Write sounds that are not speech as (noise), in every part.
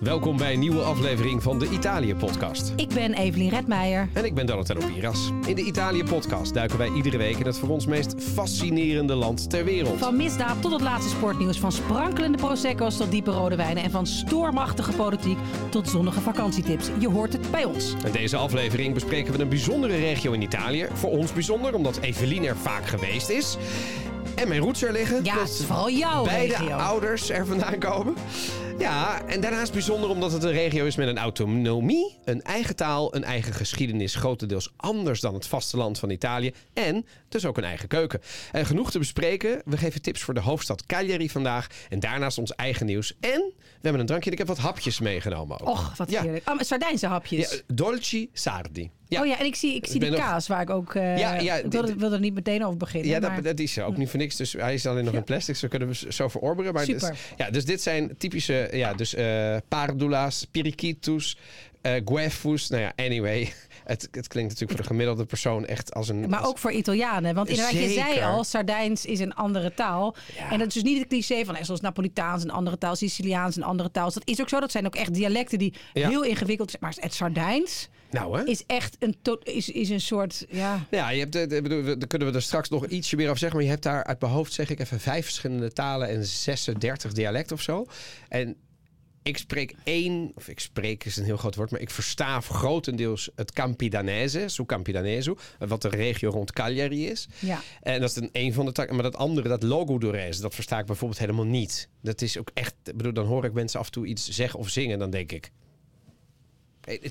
Welkom bij een nieuwe aflevering van de Italië-podcast. Ik ben Evelien Redmeijer. En ik ben Donatello Piras. In de Italië-podcast duiken wij iedere week in het voor ons meest fascinerende land ter wereld. Van misdaad tot het laatste sportnieuws. Van sprankelende prosecco's tot diepe rode wijnen. En van stormachtige politiek tot zonnige vakantietips. Je hoort het bij ons. In deze aflevering bespreken we een bijzondere regio in Italië. Voor ons bijzonder, omdat Evelien er vaak geweest is. En mijn roots er liggen. Ja, het is vooral jouw beide regio. ouders er vandaan komen. Ja, en daarnaast bijzonder omdat het een regio is met een autonomie, een eigen taal, een eigen geschiedenis, grotendeels anders dan het vasteland van Italië en dus ook een eigen keuken. En genoeg te bespreken. We geven tips voor de hoofdstad Cagliari vandaag en daarnaast ons eigen nieuws. En we hebben een drankje en ik heb wat hapjes meegenomen ook. Och, wat Ja. heerlijk. Oh, Sardijnse hapjes. Ja, dolci sardi. Ja. Oh ja, en ik zie, ik zie die kaas waar ik ook... eh, Ja, ja, ik wilde er niet meteen over beginnen. Ja, maar... dat, dat is ook niet voor niks. Dus hij is alleen nog in plastic. Zo kunnen we zo verorberen. Maar Super. Dus, ja, dus dit zijn typische... Ja, dus eh pardula's, periquitus, eh guefus. Nou ja, anyway. (laughs) Het, het klinkt natuurlijk voor de gemiddelde persoon echt als een... Maar als- ook voor Italianen. Want inderdaad, je zei al, Sardijns is een andere taal. Ja. En dat is dus niet het cliché van, zoals Napolitaans een andere taal, Siciliaans een andere taal. Dat is ook zo. Dat zijn ook echt dialecten die Ja. heel ingewikkeld zijn. Maar het Sardijns Nou hè? is echt een, is, is een soort, ja... Ja, je hebt, daar kunnen we er straks nog ietsje meer over zeggen. Maar je hebt daar uit mijn hoofd, zeg ik even, vijf verschillende talen en 36 dialecten of zo. En ik spreek één, of ik spreek is een heel groot woord, maar ik versta grotendeels het Campidanese, su Campidaneso, wat de regio rond Cagliari is. Ja. En dat is een, een van de takken. Maar dat andere, dat Logodorese, dat versta ik bijvoorbeeld helemaal niet. Dat is ook echt, bedoel, dan hoor ik mensen af en toe iets zeggen of zingen, dan denk ik.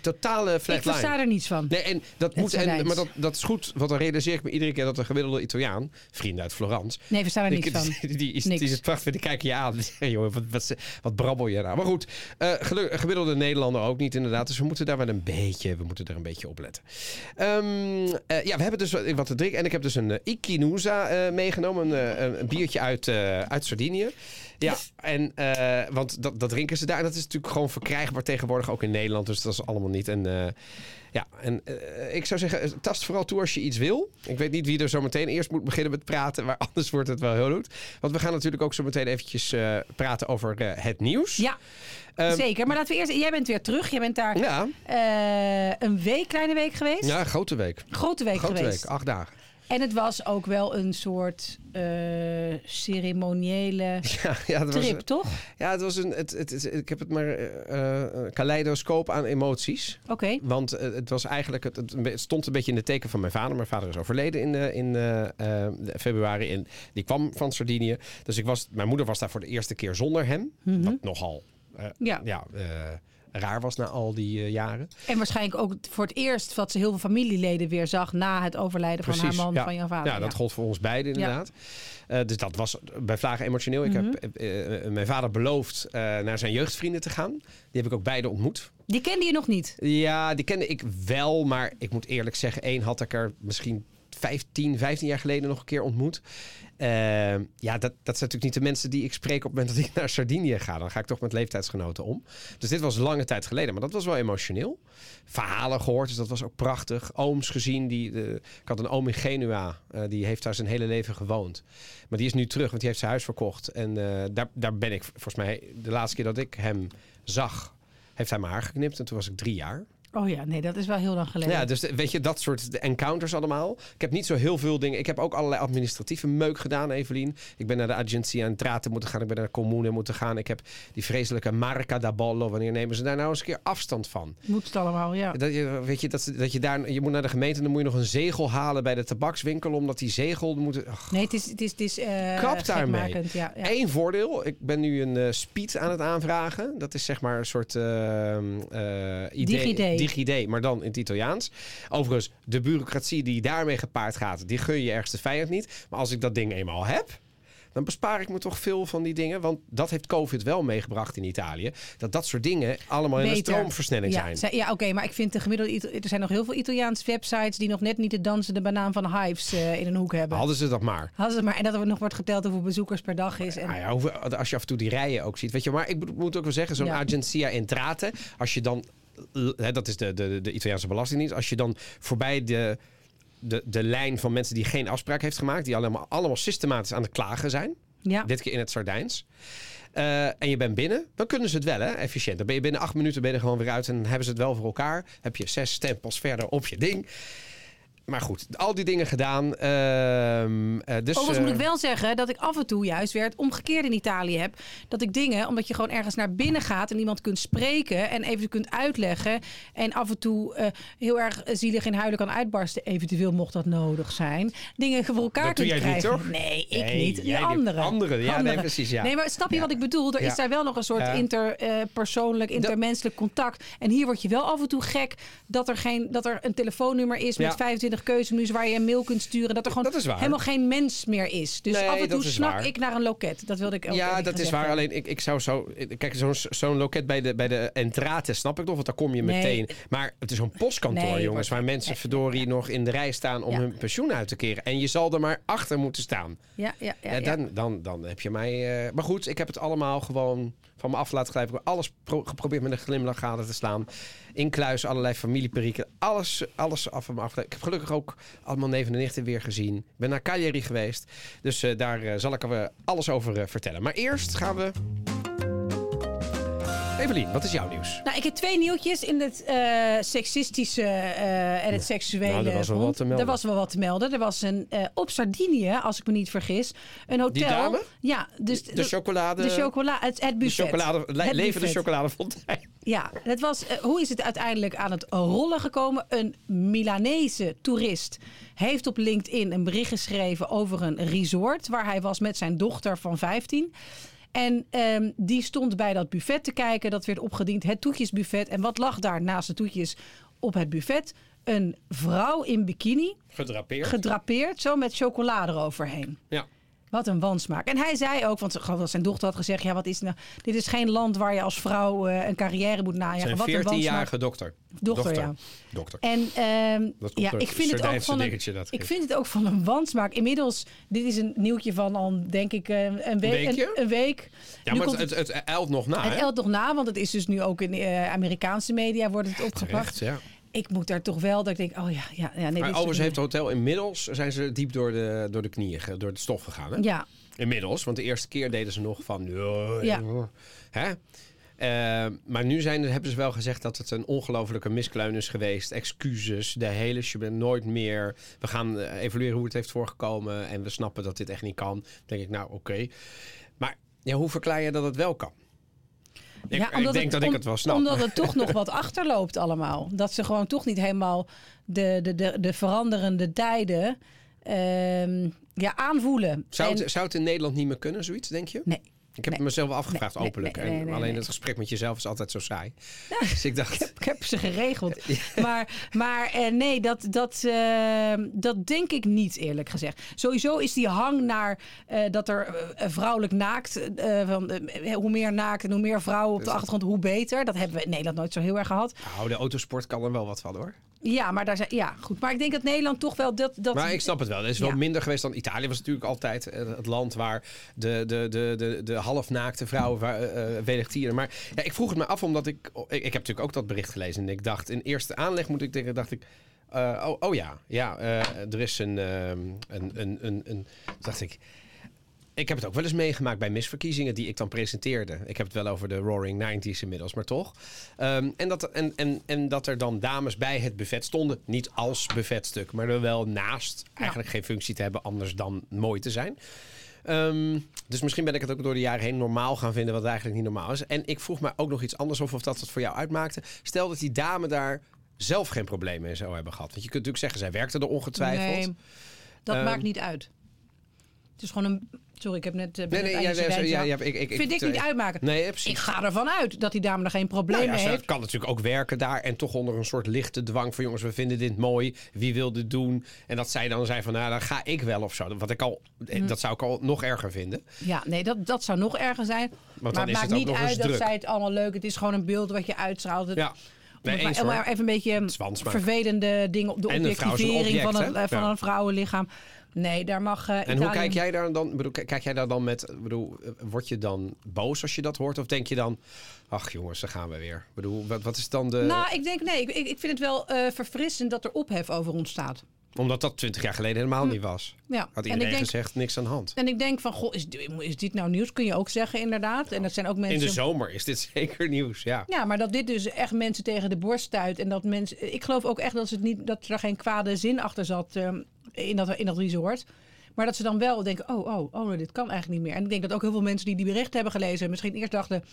Totale Ik versta er niets van. Nee, en dat moet, en, maar dat, dat is goed, want dan realiseer ik me iedere keer dat een gemiddelde Italiaan, vrienden uit Florence, Nee, versta er niets van. die, die, is, Niks. die is het prachtig, die kijken je aan. (laughs) Joh, wat, wat, wat brabbel je nou? Maar goed, eh, gelu- gemiddelde Nederlander ook niet inderdaad. Dus we moeten daar wel een beetje, we moeten daar een beetje op letten. Ehm, eh, ja, we hebben dus wat, wat te drinken. En ik heb dus een uh, Ikinusa meegenomen, een, een biertje uit, uit Sardinië. Ja, en, eh, want dat, dat drinken ze daar. En dat is natuurlijk gewoon verkrijgbaar tegenwoordig ook in Nederland. Dus dat is allemaal niet. En eh, ja, en eh, ik zou zeggen, tast vooral toe als je iets wil. Ik weet niet wie er zo meteen eerst moet beginnen met praten, maar (laughs) anders wordt het wel heel goed. Want we gaan natuurlijk ook zo meteen eventjes praten over het nieuws. Ja, Ehm, zeker. Maar laten we eerst... Jij bent weer terug. Jij bent daar Ja, een week, kleine week geweest. ja, grote week. Grote week Grote geweest. week, acht dagen. En het was ook wel een soort eh, ceremoniële (laughs) Ja, ja, het was, trip, toch? ja, het was een. Het, het, het- ik heb het maar eh, eh, een kaleidoscoop aan emoties. Oké. Want eh, het was eigenlijk, het, stond een beetje in de teken van mijn vader. Mijn vader is overleden in, eh, in eh, eh, februari. En die kwam van Sardinië. Dus ik was, mijn moeder was daar voor de eerste keer zonder hem. Wat nogal eh, Ja. ja, eh, raar was na al die eh, jaren. En waarschijnlijk ook voor het eerst dat ze heel veel familieleden weer zag na het overlijden van haar man, ja. van jouw vader. Ja, dat gold voor ons beiden inderdaad. Eh, dus dat was bij Vlagen emotioneel. Ik Mhm. heb eh, eh, mijn vader beloofd naar zijn jeugdvrienden te gaan. Die heb ik ook beide ontmoet. Die kende je nog niet. Ja, die kende ik wel, maar ik moet eerlijk zeggen, één had ik er misschien 15, 15 jaar geleden nog een keer ontmoet. Eh, ja, dat, dat zijn natuurlijk niet de mensen die ik spreek op het moment dat ik (laughs) naar Sardinië ga. Dan ga ik toch met leeftijdsgenoten om. Dus dit was lange tijd geleden, maar dat was wel emotioneel. Verhalen gehoord, dus dat was ook prachtig. Ooms gezien, die, de, ik had een oom in Genua, eh, die heeft daar zijn hele leven gewoond. Maar die is nu terug, want die heeft zijn huis verkocht. En eh, daar, daar ben ik, volgens mij, de laatste keer dat ik hem zag, heeft hij mijn haar geknipt. En toen was ik drie jaar. Oh ja, nee, dat is wel heel lang geleden. Ja, dus weet je, dat soort encounters allemaal. Ik heb niet zo heel veel dingen. Ik heb ook allerlei administratieve meuk gedaan, Evelien. Ik ben naar de Agentia Entrate moeten gaan. Ik ben naar de Comune moeten gaan. Ik heb die vreselijke Marca da Bollo. Wanneer nemen ze daar nou eens een keer afstand van? Moet het allemaal, ja. Dat je, weet je, dat, dat je daar... Je moet naar de gemeente en dan moet je nog een zegel halen bij de tabakswinkel. Omdat die zegel moet... Nee, het is, het is, het is eh Kap daarmee. Ja, ja. Eén voordeel. Ik ben nu een eh speed aan het aanvragen. Dat is zeg maar een soort eh, idee. DigiD. DigiD, maar dan in het Italiaans. Overigens, de bureaucratie die daarmee gepaard gaat, die gun je ergens de vijand niet. Maar als ik dat ding eenmaal heb, dan bespaar ik me toch veel van die dingen. Want dat heeft COVID wel meegebracht in Italië. Dat dat soort dingen allemaal in een stroomversnelling ja, zijn. zij- Ja, oké, maar ik vind de gemiddelde... Ita- Er zijn nog heel veel Italiaanse websites die nog net niet de dansende banaan van Hives eh, in een hoek hebben. Hadden ze dat maar. Hadden ze maar. En dat er nog wordt geteld hoeveel bezoekers per dag is. En, Nou ja, hoeveel- als je af en toe die rijen ook ziet. Weet je, maar ik moet- moet ook wel zeggen, zo'n Ja. Agencia Entrate. Als je dan, hè, dat is de, de, de Italiaanse belastingdienst. Als je dan voorbij de, de, de lijn van mensen die geen afspraak heeft gemaakt. Die allemaal, allemaal systematisch aan het klagen zijn. ja. Dit keer in het Sardijns. eh, en je bent binnen, dan kunnen ze het wel, hè, efficiënt. Dan ben je binnen acht minuten ben je er gewoon weer uit en hebben ze het wel voor elkaar. Heb je zes stempels verder op je ding maar goed, al die dingen gedaan. Uh, dus, eh, moet ik wel zeggen dat ik af en toe juist weer het omgekeerde in Italië heb. Dat ik dingen, omdat je gewoon ergens naar binnen gaat en iemand kunt spreken en even kunt uitleggen. En af en toe eh, heel erg zielig in huilen kan uitbarsten. Eventueel mocht dat nodig zijn. Dingen voor elkaar dat krijgen. Niet, toch? Nee, ik niet. De anderen. Anderen, ja. Nee, precies. Ja. Nee, maar snap je wat ik bedoel? Er is daar wel nog een soort interpersoonlijk, intermenselijk contact. En hier word je wel af en toe gek dat er, geen, dat er een telefoonnummer is met 25 weinig waar je een mail kunt sturen. Dat er gewoon helemaal geen mens meer is. Dus af en toe snak ik naar een loket. Dat wilde ik ook Ja, dat is waar. Alleen ik, ik zou zo. Kijk, zo'n zo'n loket bij de, bij de Entrate snap ik nog, want daar kom je meteen. Maar het is een postkantoor, jongens, waar mensen eh, verdorie nog in de rij staan om hun pensioen uit te keren. En je zal er maar achter moeten staan. Ja, ja, ja. Eh, dan, Dan, dan heb je mij. Eh, maar goed, ik heb het allemaal gewoon van me af laten glijden. Ik heb alles pro- geprobeerd met een glimlach gade te slaan. Inkluis allerlei familieperieken. Alles, alles af van me af. Ik heb gelukkig ook allemaal neven en nichten weer gezien. Ik ben naar Cagliari geweest. Dus eh, daar eh, zal ik er eh, alles over vertellen. Maar eerst gaan we. Evelien, wat is jouw nieuws? Nou, ik heb twee nieuwtjes in het eh, seksistische eh, en het seksuele. Nou, er was wel wat te melden. Er was wel wat te melden. Er was een eh, op Sardinië, als ik me niet vergis, een hotel. Die dame? Ja, dus De chocolade. De chocola, het, het de buffet. chocolade, le- Het levende buffet. chocoladefontein. Ja, het was, hoe is het uiteindelijk aan het rollen gekomen? Een Milanese toerist heeft op LinkedIn een bericht geschreven over een resort waar hij was met zijn dochter van 15. En ehm, die stond bij dat buffet te kijken. Dat werd opgediend, het toetjesbuffet. En wat lag daar naast de toetjes op het buffet? Een vrouw in bikini, Gedrapeerd. gedrapeerd, zo met chocolade eroverheen. ja. Wat een wansmaak. En hij zei ook, want zijn dochter had gezegd: ja, wat is nou? Dit is geen land waar je als vrouw eh, een carrière moet najagen. Zijn wat een wansmaak. 14-jarige dokter. Dochter, ja. Dokter. En ehm, Dat ja, ik vind, het ook van een, ik vind het ook van een wansmaak. Inmiddels, dit is een nieuwtje van al, denk ik, eh, een, week. Een, een week. Ja, Nu maar komt het, het, het eilt nog na. het elt nog na, want het is dus nu ook in eh, Amerikaanse media wordt het. Terecht, ja. Ik moet daar toch wel, dat ik denk, oh ja, ja, ja nee. Maar overigens heeft het hotel inmiddels zijn ze diep door de, door de knieën, door de stof gegaan. Hè? Ja, Inmiddels, want de eerste keer deden ze nog van. "Ja, Ja. Hè? Eh, maar nu zijn, hebben ze wel gezegd dat het een ongelofelijke miskleun is geweest. Excuses, de hele shit, nooit meer. We gaan eh, evalueren hoe het heeft voorgekomen. En we snappen dat dit echt niet kan. Dan denk ik, nou oké. Maar ja, hoe verklaar je dat het wel kan? Ik, ja, ik omdat denk dat ik het wel snap. Omdat het toch (laughs) nog wat achterloopt allemaal. Dat ze gewoon toch niet helemaal de, de, de, de veranderende tijden ehm, ja, aanvoelen. Zou En- het, zou het in Nederland niet meer kunnen, zoiets, denk je? Nee. Ik heb Nee. het mezelf afgevraagd Nee, openlijk. nee, en alleen het gesprek met jezelf is altijd zo saai. (laughs) Dus ik dacht... Ik heb ze geregeld. (laughs) Maar, maar eh, nee, dat, dat, eh, dat denk ik niet, eerlijk gezegd. Sowieso is die hang naar eh, dat er eh, vrouwelijk naakt... van, hoe meer naakt en hoe meer vrouwen op de achtergrond, hoe beter. Dat hebben we in Nederland nooit zo heel erg gehad. Nou, de autosport kan er wel wat van hoor. Ja, maar daar zijn, ja, goed. Maar ik denk dat Nederland toch wel dat... dat Maar ik snap het wel. Het is wel Ja. minder geweest dan Italië. was natuurlijk altijd eh, het land waar de, de, de, de, de halfnaakte vrouwen wa- eh, eh, tieren. Maar ja, ik vroeg het me af omdat ik, ik... Ik heb natuurlijk ook dat bericht gelezen. En ik dacht, in eerste aanleg moet ik denken, dacht ik... oh, oh ja, ja er is een, ehm, een, een, een, een... Dacht ik... Ik heb het ook wel eens meegemaakt bij misverkiezingen die ik dan presenteerde. Ik heb het wel over de Roaring 90s inmiddels, maar toch. Ehm, en, dat, en, en, en dat er dan dames bij het buffet stonden. Niet als buffetstuk, maar er wel naast. Eigenlijk geen functie te hebben anders dan mooi te zijn. Ehm, dus misschien ben ik het ook door de jaren heen normaal gaan vinden, wat eigenlijk niet normaal is. En ik vroeg me ook nog iets anders of of dat het voor jou uitmaakte. Stel dat die dame daar zelf geen problemen in zou hebben gehad. Want je kunt natuurlijk zeggen, zij werkte er ongetwijfeld. Nee, dat Ehm, maakt niet uit. Het is gewoon een... Sorry, ik heb net... eh, Nee, nee, aan ja, ik, ik, Vind ik niet uitmaken. Nee, precies. Ik ga ervan uit dat die dame er geen Nou problemen ja, heeft. kan natuurlijk ook werken daar en toch onder een soort lichte dwang van jongens, we vinden dit mooi, wie wil dit doen? En dat zij dan zei van nou, dan ga ik wel of zo. Wat ik al, Hm. dat zou ik al nog erger vinden. Ja, nee, dat, dat zou nog erger zijn. maar het maakt het niet uit dat zij het allemaal leuk. Het is gewoon een beeld wat je uitstraalt. Het- Ja, nee, het maar- eens even een beetje vervelende dingen op de En een vrouw is een objectivering van, object, een, van een vrouwenlichaam. Nee, daar mag eh En hoe kijk jij daar dan? Bedoel, kijk jij daar dan met? Bedoel, eh, word je dan boos als je dat hoort, of denk je dan, ach jongens, daar gaan we weer? Bedoel, wat, wat is dan de? Nou, ik denk nee. Ik, ik vind het wel eh, verfrissend dat er ophef over ontstaat. Omdat dat twintig jaar geleden helemaal niet was. Ja. Had iedereen denk, gezegd, niks aan de hand. en ik denk van, goh, is, is dit nou nieuws? Kun je ook zeggen, inderdaad. En dat zijn ook In mensen... de zomer is dit (laughs) zeker nieuws, ja. Ja, maar dat dit dus echt mensen tegen de borst stuit. En dat mensen. Ik geloof ook echt dat, ze het niet, dat er geen kwade zin achter zat ehm, in, dat, in dat resort. Maar dat ze dan wel denken: oh, oh, oh, dit kan eigenlijk niet meer. En ik denk dat ook heel veel mensen die die berichten hebben gelezen, misschien eerst dachten.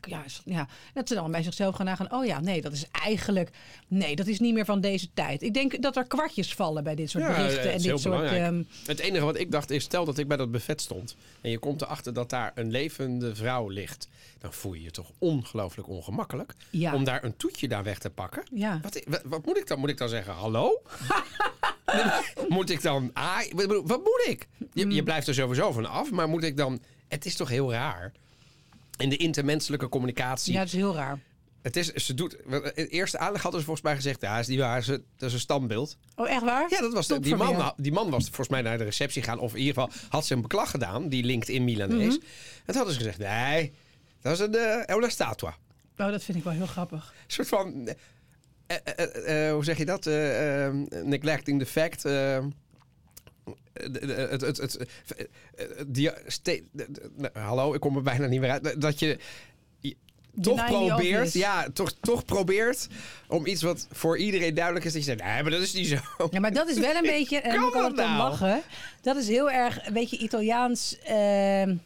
Ja, ja, dat ze dan bij zichzelf gaan nagaan. Oh ja, nee, dat is eigenlijk. Nee, dat is niet meer van deze tijd. Ik denk dat er kwartjes vallen bij dit soort Ja, berichten. het En dit soort. ehm, Het enige wat ik dacht is, stel dat ik bij dat buffet stond... en je komt erachter dat daar een levende vrouw ligt... dan voel je je toch ongelooflijk ongemakkelijk... Ja. om daar een toetje daar weg te pakken. ja. Wat, wat, wat moet ik dan? Moet ik dan zeggen, hallo? (laughs) (laughs) moet ik dan... Ah, wat moet ik? Je, Mm. je blijft er sowieso van af, maar moet ik dan... Het is toch heel raar? In de intermenselijke communicatie. ja, dat is heel raar. Het is, ze doet, het eerste aanleg hadden ze volgens mij gezegd... ja, is niet waar, ze, dat is een standbeeld. Oh, echt waar? Ja, dat was de- die, man, die man was volgens mij naar de receptie gegaan. Of in ieder geval had ze een beklag gedaan, die LinkedIn Milanees. Mhm. En toen hadden ze gezegd, nee, dat is een uh, Eula Statua. Oh, dat vind ik wel heel grappig. Een soort van, eh, eh, eh, eh, hoe zeg je dat? Eh, eh, neglecting the fact. eh, het, het, het, eh, eh, die, nou, hallo, ik kom er bijna niet meer uit. Dat je toch probeert, ja, toch, toch probeert om iets wat voor iedereen duidelijk is. Dat je zegt, nee, maar dat is niet zo. Ja, maar dat is wel een (laughs) beetje, en ik kan dat om nou? lachen. Dat is heel erg, een beetje Italiaans. ehm,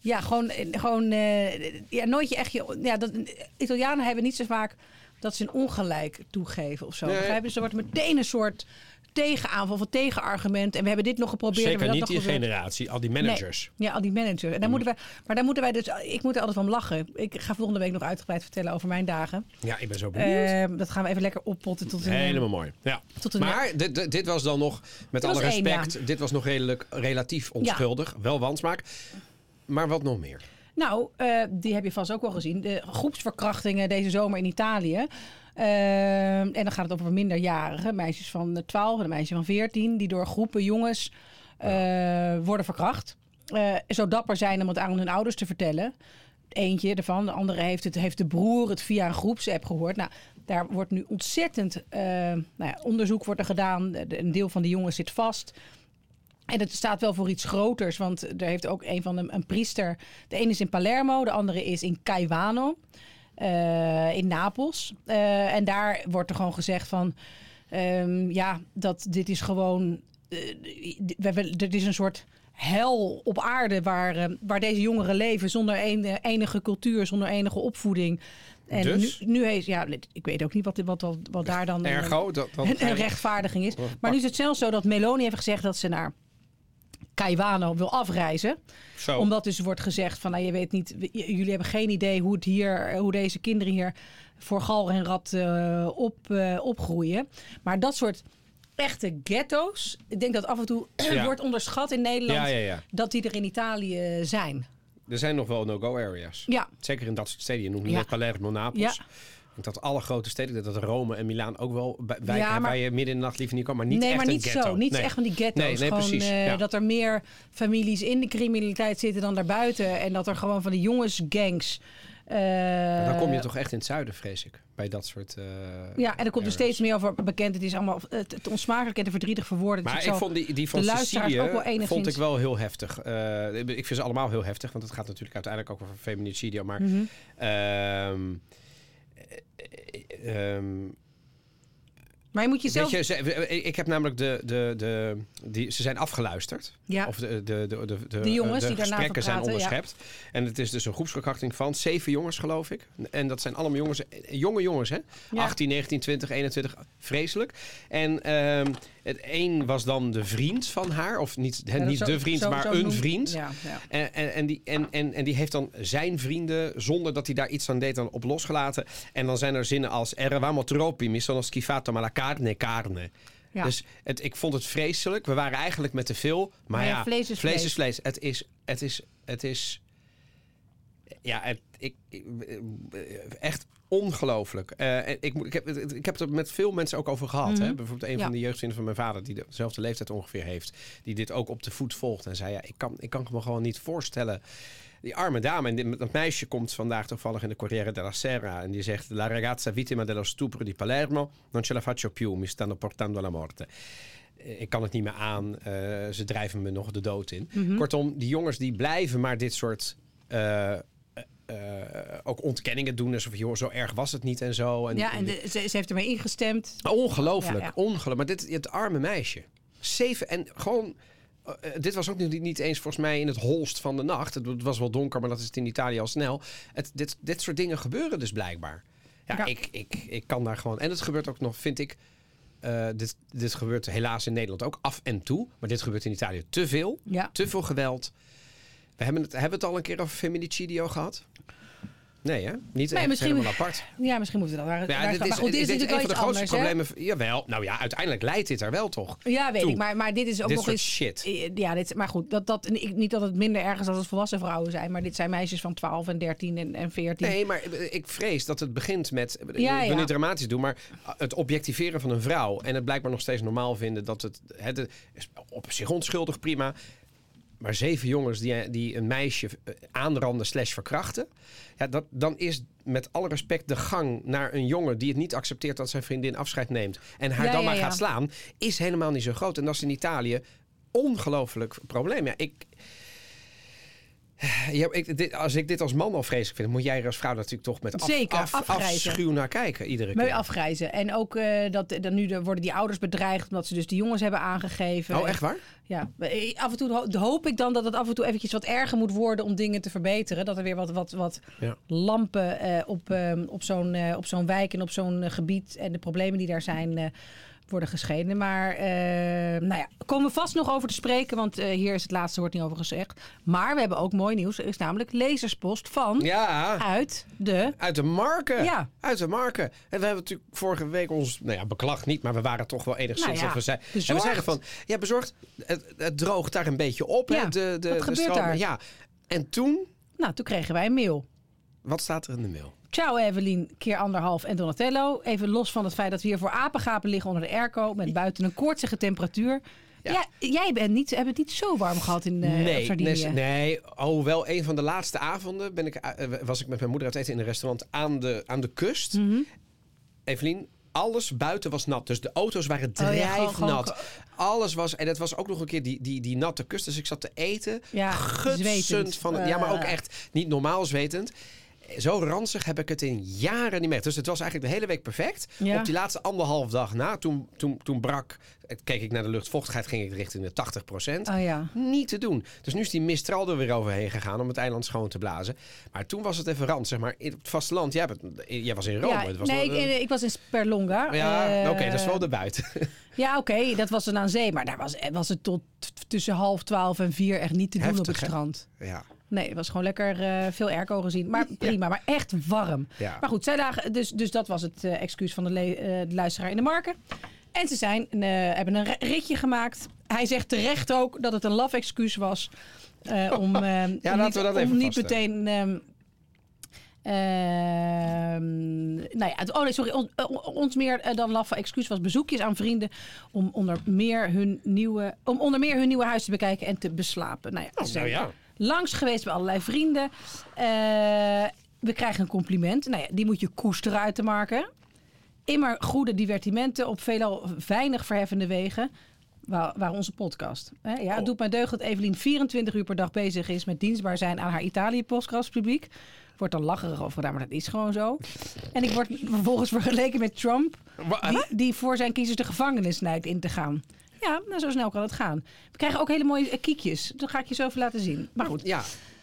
ja, gewoon, gewoon eh, ja, nooit je echt je. Ja, dat, Italianen hebben niet zo vaak dat ze een ongelijk toegeven of zo. Nee. Begrijp je? Dus er wordt meteen een soort tegenaanval of een tegenargument. En we hebben dit nog geprobeerd. en we Zeker niet dat die geprobeerd. generatie, al die managers. Nee, ja, al die managers. En daar moeten wij, maar daar moeten wij dus. Ik moet er altijd van lachen. Ik ga volgende week nog uitgebreid vertellen over mijn dagen. Ja, ik ben zo benieuwd. Ehm, dat gaan we even lekker oppotten tot een. Helemaal mooi. Ja. tot een Maar dit, dit, was dan nog, met Dit alle één, respect, dit was nog redelijk, relatief onschuldig. Wel wansmaak. Maar wat nog meer? Nou, eh, die heb je vast ook wel gezien. De groepsverkrachtingen deze zomer in Italië. Ehm, en dan gaat het over minderjarigen. Meisjes van 12 en een meisje van 14. Die door groepen jongens eh, worden verkracht. Eh, zo dapper zijn om het aan hun ouders te vertellen. Eentje ervan. De andere heeft, het, heeft de broer het via een groepsapp gehoord. Nou, daar wordt nu ontzettend eh, nou ja, onderzoek wordt er gedaan. Een deel van de jongens zit vast. En het staat wel voor iets groters, want er heeft ook een van de, een priester. De ene is in Palermo, de andere is in Caivano, eh, in Napels. Eh, en daar wordt er gewoon gezegd van, ehm, ja, dat dit is gewoon, we, we, dit is een soort hel op aarde waar, waar deze jongeren leven zonder een, enige cultuur, zonder enige opvoeding. En Dus? nu, nu heeft, ja, ik weet ook niet wat, wat, wat, wat daar dan een- Ergo, dat, dat een, een rechtvaardiging is. Maar nu is het zelfs zo dat Meloni heeft gezegd dat ze naar Caivano wil afreizen. Zo. Omdat dus wordt gezegd van, nou, je weet niet, jullie hebben geen idee hoe het hier, hoe deze kinderen hier voor gal en rat eh, op, eh, opgroeien. Maar dat soort echte ghetto's, ik denk dat af en toe (clears throat) Ja. wordt onderschat in Nederland Ja, ja, ja. dat die er in Italië zijn. Er zijn nog wel no-go areas. Ja, Zeker in dat soort steden. Je noemt nu Palermo, Napels. Ja. Dat alle grote steden, dat Rome en Milaan ook wel bij, Ja, maar- waar je midden in de nacht liever niet kan. Maar niet nee, echt maar een niet ghetto. zo. Niet Nee. echt van die ghetto's. Nee, nee, gewoon precies. eh, Ja. dat er meer families in de criminaliteit zitten dan daarbuiten. En dat er gewoon van de jongensgangs. eh, Dan kom je toch echt in het zuiden, vrees ik. Bij dat soort... eh, Ja, en er komt er steeds meer over bekend. Het is allemaal het, onsmakelijk en te verdrietig verwoorden. Maar ik vond die, die van Sicilië ook wel enigszins- vond ik wel heel heftig. Ik vind ze allemaal heel heftig, want het gaat natuurlijk uiteindelijk ook over feminicidio. Maar ehm, eh, ehm, Maar je moet jezelf... weet je, ik heb namelijk de, de, de die, ze zijn afgeluisterd. ja, Of de, de, de, de, de, De jongens die daarna gesprekken zijn praten, ja. onderschept. En het is dus een groepsverkrachting van zeven jongens, geloof ik. En dat zijn allemaal jongens, eh, jonge jongens, hè? Ja. 18, 19, 20, 21. Vreselijk. En ehm, het een was dan de vriend van haar. Of niet, Ja, niet zo- de vriend, zo- maar zo een noemt- vriend. Ja, ja. En, en, en, die, en, en, en die heeft dan zijn vrienden, zonder dat hij daar iets aan deed, dan op losgelaten. En dan zijn er zinnen als... Eravamo troppi, mi sono schifato, ma la carne carne. Ja. Dus het, ik vond het vreselijk. We waren eigenlijk met te veel. Maar, Maar ja, vlees is vlees. is vlees. Het is... Het is, het is ja, het, ik, ik- echt ongelooflijk. Eh, ik, ik, heb, het- ik heb het er met veel mensen ook over gehad. Mhm. Hè? Bijvoorbeeld een Ja. van de jeugdvrienden van mijn vader... die dezelfde leeftijd ongeveer heeft... die dit ook op de voet volgt. En zei, ja, ik kan, ik kan me gewoon niet voorstellen... die arme dame. En dit- dat meisje komt vandaag toevallig in de Corriere della Sera. En die zegt... La ragazza vittima dello stupro di Palermo. Non ce la faccio più. Mi stanno portando alla morte. Eh, Ik kan het niet meer aan. Eh, ze drijven me nog de dood in. Mhm. Kortom, die jongens die blijven maar dit soort... eh, eh, eh, ook ontkenningen doen. Alsof, joh, zo erg was het niet en zo. En, Ja, en de- ze, ze heeft ermee ingestemd. Ongelooflijk, Ja, ja. ongelooflijk. Maar dit, het arme meisje. Zeven en gewoon... eh, eh, dit was ook niet, niet eens volgens mij in het holst van de nacht. Het, het was wel donker, maar dat is het in Italië al snel. Het, dit, dit soort dingen gebeuren dus blijkbaar. Ja, Ja. Ik, ik, ik kan daar gewoon... En het gebeurt ook nog, vind ik... eh, dit, dit gebeurt helaas in Nederland ook af en toe. Maar dit gebeurt in Italië te veel. Ja. Te veel geweld. We hebben het, hebben we het al een keer over feminicidio gehad? Nee, hè? Niet echt misschien- helemaal apart. Ja, misschien moeten we dat daar, Ja, daar dit is, Maar goed, dit is ik natuurlijk een van de grootste anders. hè? problemen. Jawel, nou ja, uiteindelijk leidt dit er wel toch. Ja, weet toe. ik. Maar, maar dit is ook Dit nog eens... shit. Eh, Ja, dit, maar goed, dat, dat, ik- niet dat het minder erg is als het volwassen vrouwen zijn. Maar dit zijn meisjes van 12 en 13 en, en 14. Nee, maar ik vrees dat het begint met. Ik Ja, wil ja. niet dramatisch doen, maar het objectiveren van een vrouw. En het blijkbaar nog steeds normaal vinden dat het. het is op zich onschuldig, prima. Maar zeven jongens die, die een meisje eh, aanranden slash verkrachten. Ja, dat, dan is met alle respect de gang naar een jongen die het niet accepteert dat zijn vriendin afscheid neemt. En haar Ja, dan ja, maar ja. gaat slaan. Is helemaal niet zo groot. En dat is in Italië ongelooflijk probleem. Ja, ik. Ja, ik, dit, als ik dit als man al vreselijk vind, moet jij er als vrouw natuurlijk toch met af, Zeker, af, afschuw naar kijken iedere Mee keer. afgrijzen. En ook eh, dat, dat nu de- worden die ouders bedreigd omdat ze dus de jongens hebben aangegeven. Oh, echt waar? Ja, Eh, af en toe ho- hoop ik dan dat het af en toe eventjes wat erger moet worden om dingen te verbeteren. Dat er weer wat, wat, wat Ja. lampen eh, op, ehm, op zo'n op zo'n wijk en op zo'n gebied en de problemen die daar zijn worden geschenen. Maar eh, nou ja, komen we vast nog over te spreken, want eh, hier is het laatste woord niet over gezegd. Maar we hebben ook mooi nieuws. Er is namelijk lezerspost van Ja, uit de... uit de marken. Ja. Uit de marken. En we hebben natuurlijk vorige week ons, nou ja, beklacht niet, maar we waren toch wel enigszins Nou ja, we zei, en we zeggen van, ja, bezorgd, het, het droogt daar een beetje op. Ja, hè, de, de, wat de gebeurt daar? Ja. En toen, Nou, toen kregen wij een mail. wat staat er in de mail? Ciao Evelien, keer anderhalf en Donatello. Even los van het feit dat we hier voor apengapen liggen onder de airco... met buiten een koortsige temperatuur. Ja. Ja. jij bent niet, hebt het niet zo warm gehad in eh, op nee, Sardinië. nee, nee. Oh, wel een van de laatste avonden ben ik, eh, was ik met mijn moeder uit eten in een restaurant aan de, aan de kust. Mhm. Evelien, alles buiten was nat. Dus de auto's waren Oh ja, drijfnat. gewoon- Alles was... En het was ook nog een keer die, die, die natte kust. Dus ik zat te eten. Ja, gutsend van... ja, maar ook Eh. echt niet normaal zwetend. Zo ranzig heb ik het in jaren niet meer. Dus het was eigenlijk de hele week perfect. Ja. Op die laatste anderhalf dag na, toen, toen, toen brak... Keek ik naar de luchtvochtigheid, ging ik richting de 80 procent. Oh ja. Niet te doen. Dus nu is die mistral er weer overheen gegaan om het eiland schoon te blazen. Maar toen was het even rand, zeg maar. In het vasteland, jij, bent, jij was in Rome. ja het was nee, wel- ik, ik was in Sperlonga. ja, Eh, oké, dat is wel de buiten. (laughs) Ja, oké, dat was dan aan zee. Maar daar was, was het tot tussen half twaalf en vier echt niet te doen op het hè? strand. ja. Nee, het was gewoon lekker eh, veel airco gezien. Maar prima, maar echt warm. Ja. Maar goed, zij lagen, dus, dus dat was het eh, excuus van de, le- eh, de luisteraar in de marken. En ze zijn, hebben een ri- ritje gemaakt. Hij zegt terecht ook dat het een laf excuus was. om (laughs) Ja, om laten niet, we dat om even niet vaststellen. meteen... ehm, ehm, nou ja, oh nee, sorry. On- ons meer dan laffe excuus was bezoekjes aan vrienden om onder meer hun nieuwe, om onder meer hun nieuwe huis te bekijken en te beslapen. Nou ja, ze nou ja. Langs geweest bij allerlei vrienden. Eh, we krijgen een compliment. Nou ja, die moet je koesteren uit te marken. Immer goede divertimenten op veelal weinig verheffende wegen. Waar, onze podcast. Hè? Ja, het Oh. doet mij deugd dat Evelien 24 uur per dag bezig is met dienstbaar zijn aan haar Italië-podcastpubliek. Wordt dan lacherig over gedaan, maar dat is gewoon zo. En ik word vervolgens vergeleken met Trump, die, die voor zijn kiezers de gevangenis neigt in te gaan. Ja, nou, zo snel kan het gaan. We krijgen ook hele mooie eh, kiekjes. Dat ga ik je zo even laten zien. Maar goed. Ja.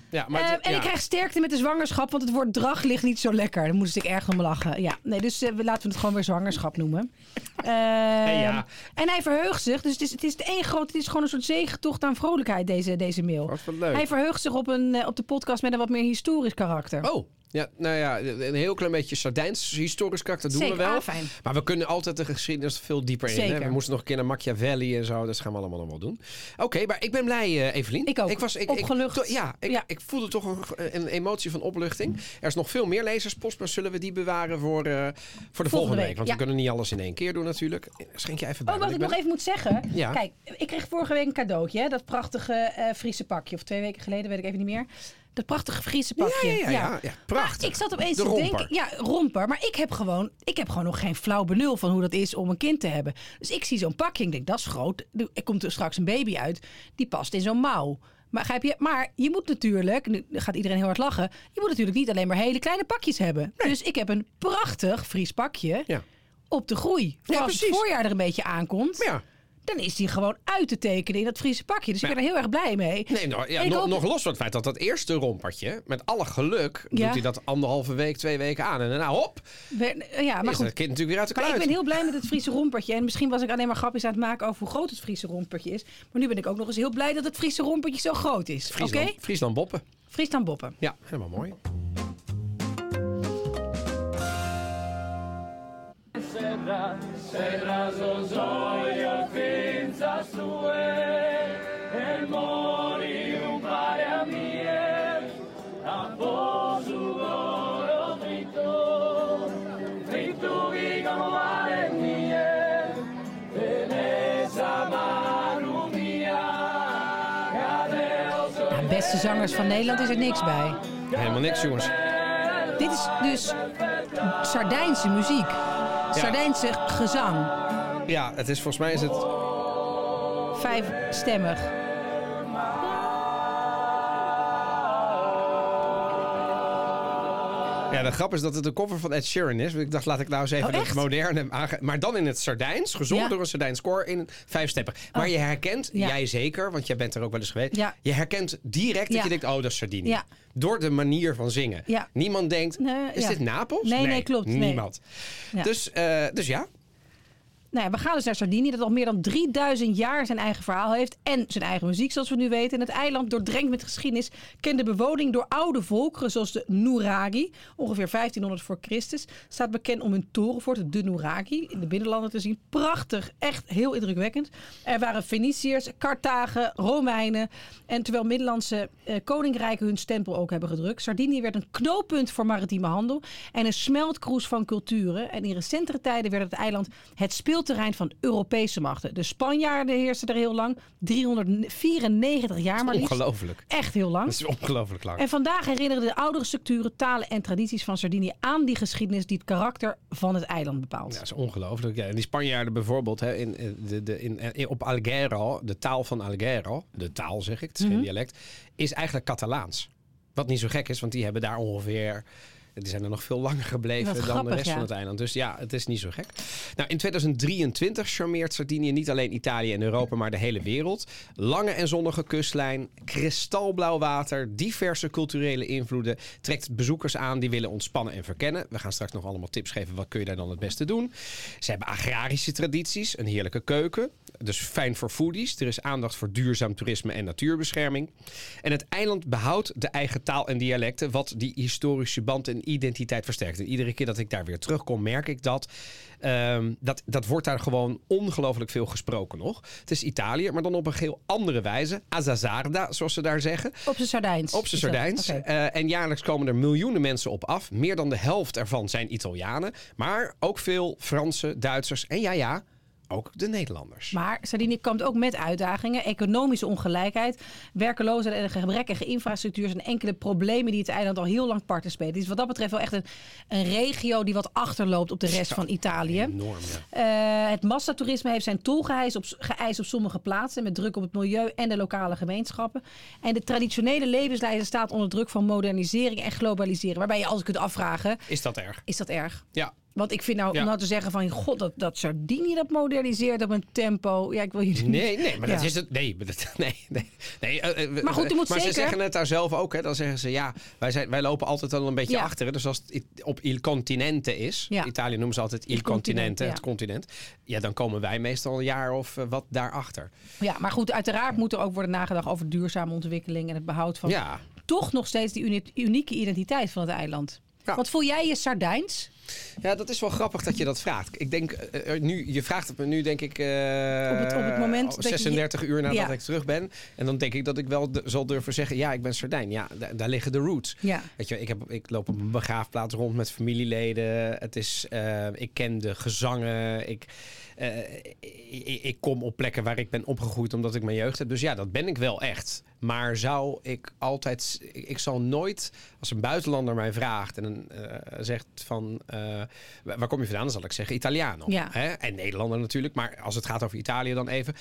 ja maar Eh, en ja. ik krijg sterkte met de zwangerschap, want het woord drag ligt niet zo lekker. Daar moest ik erg om lachen. Ja, nee, dus eh, laten we het gewoon weer zwangerschap noemen. (laughs) Ja. En hij verheugt zich. Dus het is, het is één groot, het is gewoon een soort zegentocht aan vrolijkheid, deze, deze mail. Wat leuk. Hij verheugt zich op, een, op de podcast met een wat meer historisch karakter. Oh, ja, nou ja, een heel klein beetje Sardijns historisch karakter doen Zeker, we wel. ah, fijn. Maar we kunnen altijd de geschiedenis veel dieper in. Hè? We moesten nog een keer naar Machiavelli en zo. Dat gaan we allemaal nog wel doen. Oké, maar ik ben blij, eh, Evelien. Ik ook. Ik was, ik, Opgelucht. Ik, ja, ik, Ja. ik voelde toch een, een emotie van opluchting. Er is nog veel meer lezerspost, maar zullen we die bewaren voor, eh, voor de volgende, week, week? Want ja. we kunnen niet alles in één keer doen natuurlijk. Schenk je even bij. Oh, wat ik nog even moet zeggen. Ja. Kijk, ik kreeg vorige week een cadeautje. Hè? Dat prachtige eh Friese pakje. Of twee weken geleden, weet ik even niet meer. Dat prachtige Friese pakje. Ja, ja, ja, ja, prachtig. Maar ik zat opeens De te romper. denken... Ja, romper. Maar ik heb, gewoon, ik heb gewoon nog geen flauw benul van hoe dat is om een kind te hebben. Dus ik zie zo'n pakje en ik denk, dat is groot. Er komt er straks een baby uit. Die past in zo'n mouw. Maar, je? maar je moet natuurlijk, nu gaat iedereen heel hard lachen. Je moet natuurlijk niet alleen maar hele kleine pakjes hebben. Dus ik heb een prachtig Fries pakje Ja. op de groei. Voor Ja, als het voorjaar er een beetje aankomt. Ja. Dan is die gewoon uit te tekenen in dat Friese pakje. Dus ik ben er heel erg blij mee. Nee, nou, ja, nog, hoop- nog los van het feit dat dat eerste rompertje, met alle geluk, Ja. doet hij dat anderhalve week, twee weken aan. En daarna, hop, We- ja, maar is goed. dat kind natuurlijk weer uit de Maar ik kluit. ben heel blij met het Friese rompertje. En misschien was ik alleen maar grapjes aan het maken over hoe groot het Friese rompertje is. Maar nu ben ik ook nog eens heel blij dat het Friese rompertje zo groot is. Oké? Friesland, Friesland Boppen. Friesland Boppen. Ja, helemaal mooi. Serra, serra zozoio finza sue, e mori un pare a mie, a posu oro frito, frito che come mare mie, Veneza manu mia, cadeo beste zangers van Nederland is er niks bij. Helemaal niks, jongens. Dit is dus Sardijnse muziek. Sardijnse gezang. Ja, het is volgens mij is het... Vijfstemmig. Ja, de grap is dat het een cover van Ed Sheeran is. Ik dacht, laat ik nou eens even Oh, het moderne aange... Maar dan in het Sardijns, gezongen Ja. door een Sardijns koor in vijf steppen. Maar je herkent, Ja. jij zeker, want jij bent er ook wel eens geweest. Ja. Je herkent direct dat je denkt, oh, dat is Sardinië. Ja. Door de manier van zingen. Niemand denkt, Nee, is dit Napels? Nee, nee, klopt, nee. Niemand. Ja. Dus, eh, dus ja, Nou ja, we gaan dus naar Sardinië, dat al meer dan 3000 jaar zijn eigen verhaal heeft. En zijn eigen muziek, zoals we nu weten. En het eiland, doordrenkt met geschiedenis, kent de bewoning door oude volkeren, zoals de Nuragi. Ongeveer 1500 voor Christus. Staat bekend om hun torenfort, de Nuragi, in de binnenlanden te zien. Prachtig, echt heel indrukwekkend. Er waren Feniciërs, Carthagen, Romeinen. En terwijl Middellandse eh, koninkrijken hun stempel ook hebben gedrukt. Sardinië werd een knooppunt voor maritieme handel. En een smeltkroes van culturen. En in recentere tijden werd het eiland het speelterrein van Europese machten. De Spanjaarden heersten er heel lang. 394 jaar maar ongelooflijk. Echt heel lang. Dat is ongelooflijk lang. En vandaag herinneren de oudere structuren, talen en tradities van Sardinië aan die geschiedenis die het karakter van het eiland bepaalt. Ja, dat is ongelooflijk. Ja, en die Spanjaarden bijvoorbeeld hè, in, in de, de, in, in- op Alghero, de taal van Alghero, de taal zeg ik, het is Mhm. geen dialect, is eigenlijk Catalaans. Wat niet zo gek is, want die hebben daar ongeveer. Die zijn er nog veel langer gebleven Wat dan grappig, de rest ja. van het eiland. Dus ja, het is niet zo gek. Nou, in 2023 charmeert Sardinië niet alleen Italië en Europa, maar de hele wereld. Lange en zonnige kustlijn, kristalblauw water, diverse culturele invloeden. Trekt bezoekers aan die willen ontspannen en verkennen. We gaan straks nog allemaal tips geven. Wat kun je daar dan het beste doen? Ze hebben agrarische tradities, een heerlijke keuken. Dus fijn voor foodies. Er is aandacht voor duurzaam toerisme en natuurbescherming. En het eiland behoudt de eigen taal en dialecten, wat die historische band en identiteit versterkt. En iedere keer dat ik daar weer terugkom, merk ik dat. ehm, dat, dat wordt daar gewoon ongelooflijk veel gesproken nog. Het is Italië, maar dan op een heel andere wijze. Azazarda, zoals ze daar zeggen. Op zijn Sardijns. Op zijn Sardijns. Eh, en jaarlijks komen er miljoenen mensen op af. Meer dan de helft ervan zijn Italianen. Maar ook veel Fransen, Duitsers en ja, ja, ook de Nederlanders. Maar Sardinië komt ook met uitdagingen. Economische ongelijkheid, werkeloosheid en een gebrekkige infrastructuur zijn enkele problemen die het eiland al heel lang parten spelen. Is wat dat betreft wel echt een, een regio die wat achterloopt op de rest van Italië. Enorm, ja. Eh, het massatoerisme heeft zijn tol geëist op, geëist op sommige plaatsen. Met druk op het milieu en de lokale gemeenschappen. En de traditionele levenswijze staat onder druk van modernisering en globalisering. Waarbij je altijd kunt afvragen, Is dat erg? is dat erg? Ja. Want ik vind nou, om nou te zeggen van... God, dat, dat Sardinië dat moderniseert op een tempo. Ja, ik wil je niet... Nee, nee, maar dat is het. Nee, maar dat, (laughs) nee, nee. nee eh, eh, Maar goed, u moet maar zeker- ze zeggen het daar zelf ook. Hè, dan zeggen ze ja, wij, zijn, wij lopen altijd al een beetje achter. hè. Dus als het op il continente is. Italië noemen ze altijd il Il continente, het continent. Ja, dan komen wij meestal een jaar of eh, wat daarachter. Ja, maar goed, uiteraard moet er ook worden nagedacht over duurzame ontwikkeling... en het behoud van Ja, toch nog steeds die uni- unieke identiteit van het eiland. Ja. Want voel jij je Sardijns? Ja, dat is wel grappig dat je dat vraagt. Ik denk, eh, nu, je vraagt het me nu, denk ik, eh, Op het- op het moment oh, dat je- 36 uur nadat Ja. ik terug ben. En dan denk ik dat ik wel zal durven zeggen, ja, ik ben Sardijn. Ja, da- daar liggen de roots. Ja. Weet je, ik, heb, ik loop op een begraafplaats rond met familieleden. Het is, eh, ik ken de gezangen. Ik, ik, ik kom op plekken waar ik ben opgegroeid omdat ik mijn jeugd heb. Dus ja, dat ben ik wel echt. Maar zou ik altijd... Ik, ik zal nooit, als een buitenlander mij vraagt en eh, zegt van... eh, waar kom je vandaan? Dan zal ik zeggen Italiano. Ja. Hè? En Nederlander natuurlijk. Maar als het gaat over Italië dan even...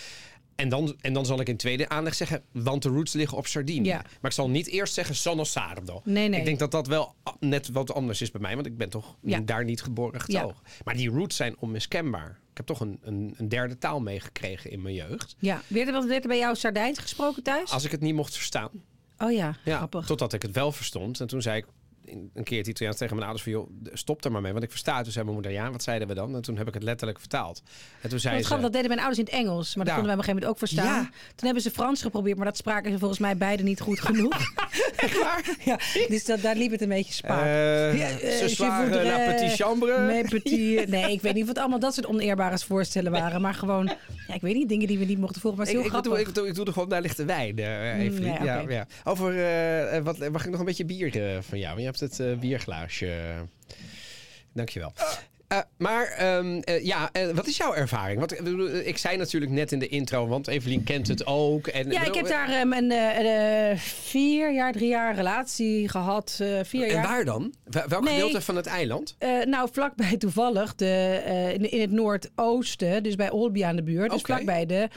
En dan, en dan zal ik in tweede aanleg zeggen, want de roots liggen op Sardinië. Ja. Maar ik zal niet eerst zeggen Sono Sardo. Nee, nee. Ik denk dat dat wel net wat anders is bij mij, want ik ben toch Ja. daar niet geboren getogen. Maar die roots zijn onmiskenbaar. Ik heb toch een, een, een derde taal meegekregen in mijn jeugd. Ja. Werd er, wat- werd er bij jou Sardijns gesproken thuis? Als ik het niet mocht verstaan. Oh ja, Ja, grappig. totdat ik het wel verstond. En toen zei ik een keer het Italiaans tegen mijn ouders van... joh, stop er maar mee, want ik versta het. Toen zei mijn moeder, ja, wat zeiden we dan? En toen heb ik het letterlijk vertaald. En toen zei Dat, ze... dat deden mijn ouders in het Engels, maar dat konden wij op een gegeven moment ook verstaan. Ja. Toen hebben ze Frans geprobeerd, maar dat spraken ze volgens mij beide niet goed genoeg. (laughs) Echt waar? (laughs) Ja, dus dat, daar liep het een beetje spaak. Eh, Ja, la petite chambre. Mes (laughs) petits- nee, ik weet niet wat allemaal dat soort oneerbare voorstellen waren. Maar gewoon, ja, ik weet niet, dingen die we niet mochten volgen. Maar het is heel ik, doe, grappig. ik, doe, ik doe er gewoon, daar ligt de wijn, Evelien. nee, ja. Over, wat, mag ik nog een beetje bier van jou? Je hebt het eh, bierglaasje. Dankjewel. Eh maar ehm, eh, ja, eh, wat is jouw ervaring? Want ik zei natuurlijk net in de intro, want Evelien kent het ook. En, Ja, ik heb daar ehm, een vier jaar, drie jaar relatie gehad. eh, vier En jaar. waar dan? Wel- Welk Nee. gedeelte van het eiland? Nou, vlakbij toevallig, de, in, in het noordoosten, dus bij Olbia aan de buurt. Dus vlakbij de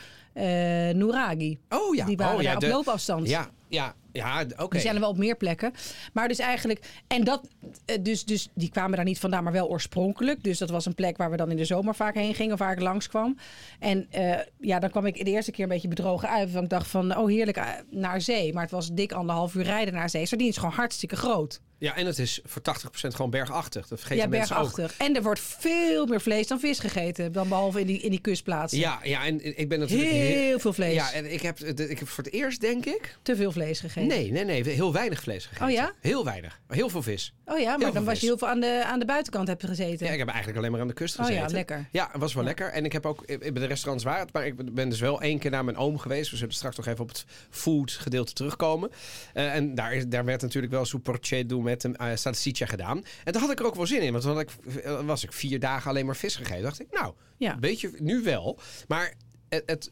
Nuragi. Oh ja. Die waren oh, ja, daar op loopafstand. Ja, ja, ja, oké. Die zijn er wel op meer plekken. Maar dus eigenlijk, en dat, eh, dus, dus die kwamen daar niet vandaan, maar wel oorspronkelijk. Dus dat was een plek waar we dan in de zomer vaak heen gingen, of waar ik langskwam. En eh, ja, dan kwam ik de eerste keer een beetje bedrogen uit. Want ik dacht van, oh heerlijk, eh, naar zee. Maar het was dik anderhalf uur rijden naar zee. Sardinië is gewoon hartstikke groot. Ja, en het is voor 80% gewoon bergachtig. Dat vergeten ja, mensen ook. bergachtig. En er wordt veel meer vlees dan vis gegeten. Dan behalve in die, in die kustplaatsen. Ja, ja, en ik ben natuurlijk... Heel veel vlees. Ja, en ik heb, ik heb voor het eerst, denk ik... Te veel vlees gegeten. Nee, nee, nee. Heel weinig vlees gegeten. Oh ja? Heel weinig. Heel veel vis. Oh ja, maar dan was je heel veel aan de, aan de buitenkant hebt gezeten. Ja, ik heb eigenlijk alleen maar aan de kust Oh ja, gezeten. lekker. Ja, het was wel lekker. En ik heb ook ik ben de restaurants waard, maar ik ben dus wel één keer naar mijn oom geweest. We zullen straks nog even op het food gedeelte terugkomen. Eh, en daar, is, daar werd natuurlijk wel superchedo met een uh, salsiccia gedaan. En daar had ik er ook wel zin in, want had ik, eh, was ik vier dagen alleen maar vis gegeten. dacht ik, nou, Ja. weet je, nu wel. Maar het, het,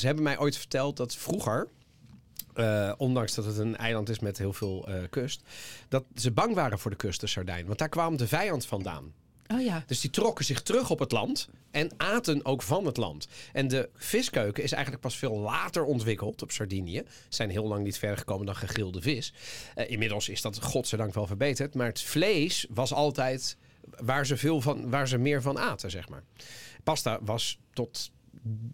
ze hebben mij ooit verteld dat vroeger... eh, ondanks dat het een eiland is met heel veel eh, kust, dat ze bang waren voor de kust, de Sardijn. Want daar kwam de vijand vandaan. Oh ja. Dus die trokken zich terug op het land en aten ook van het land. En de viskeuken is eigenlijk pas veel later ontwikkeld op Sardinië. Ze zijn heel lang niet verder gekomen dan gegrilde vis. Eh, inmiddels is dat godzijdank wel verbeterd. Maar het vlees was altijd waar ze, veel van, waar ze meer van aten, zeg maar. Pasta was tot,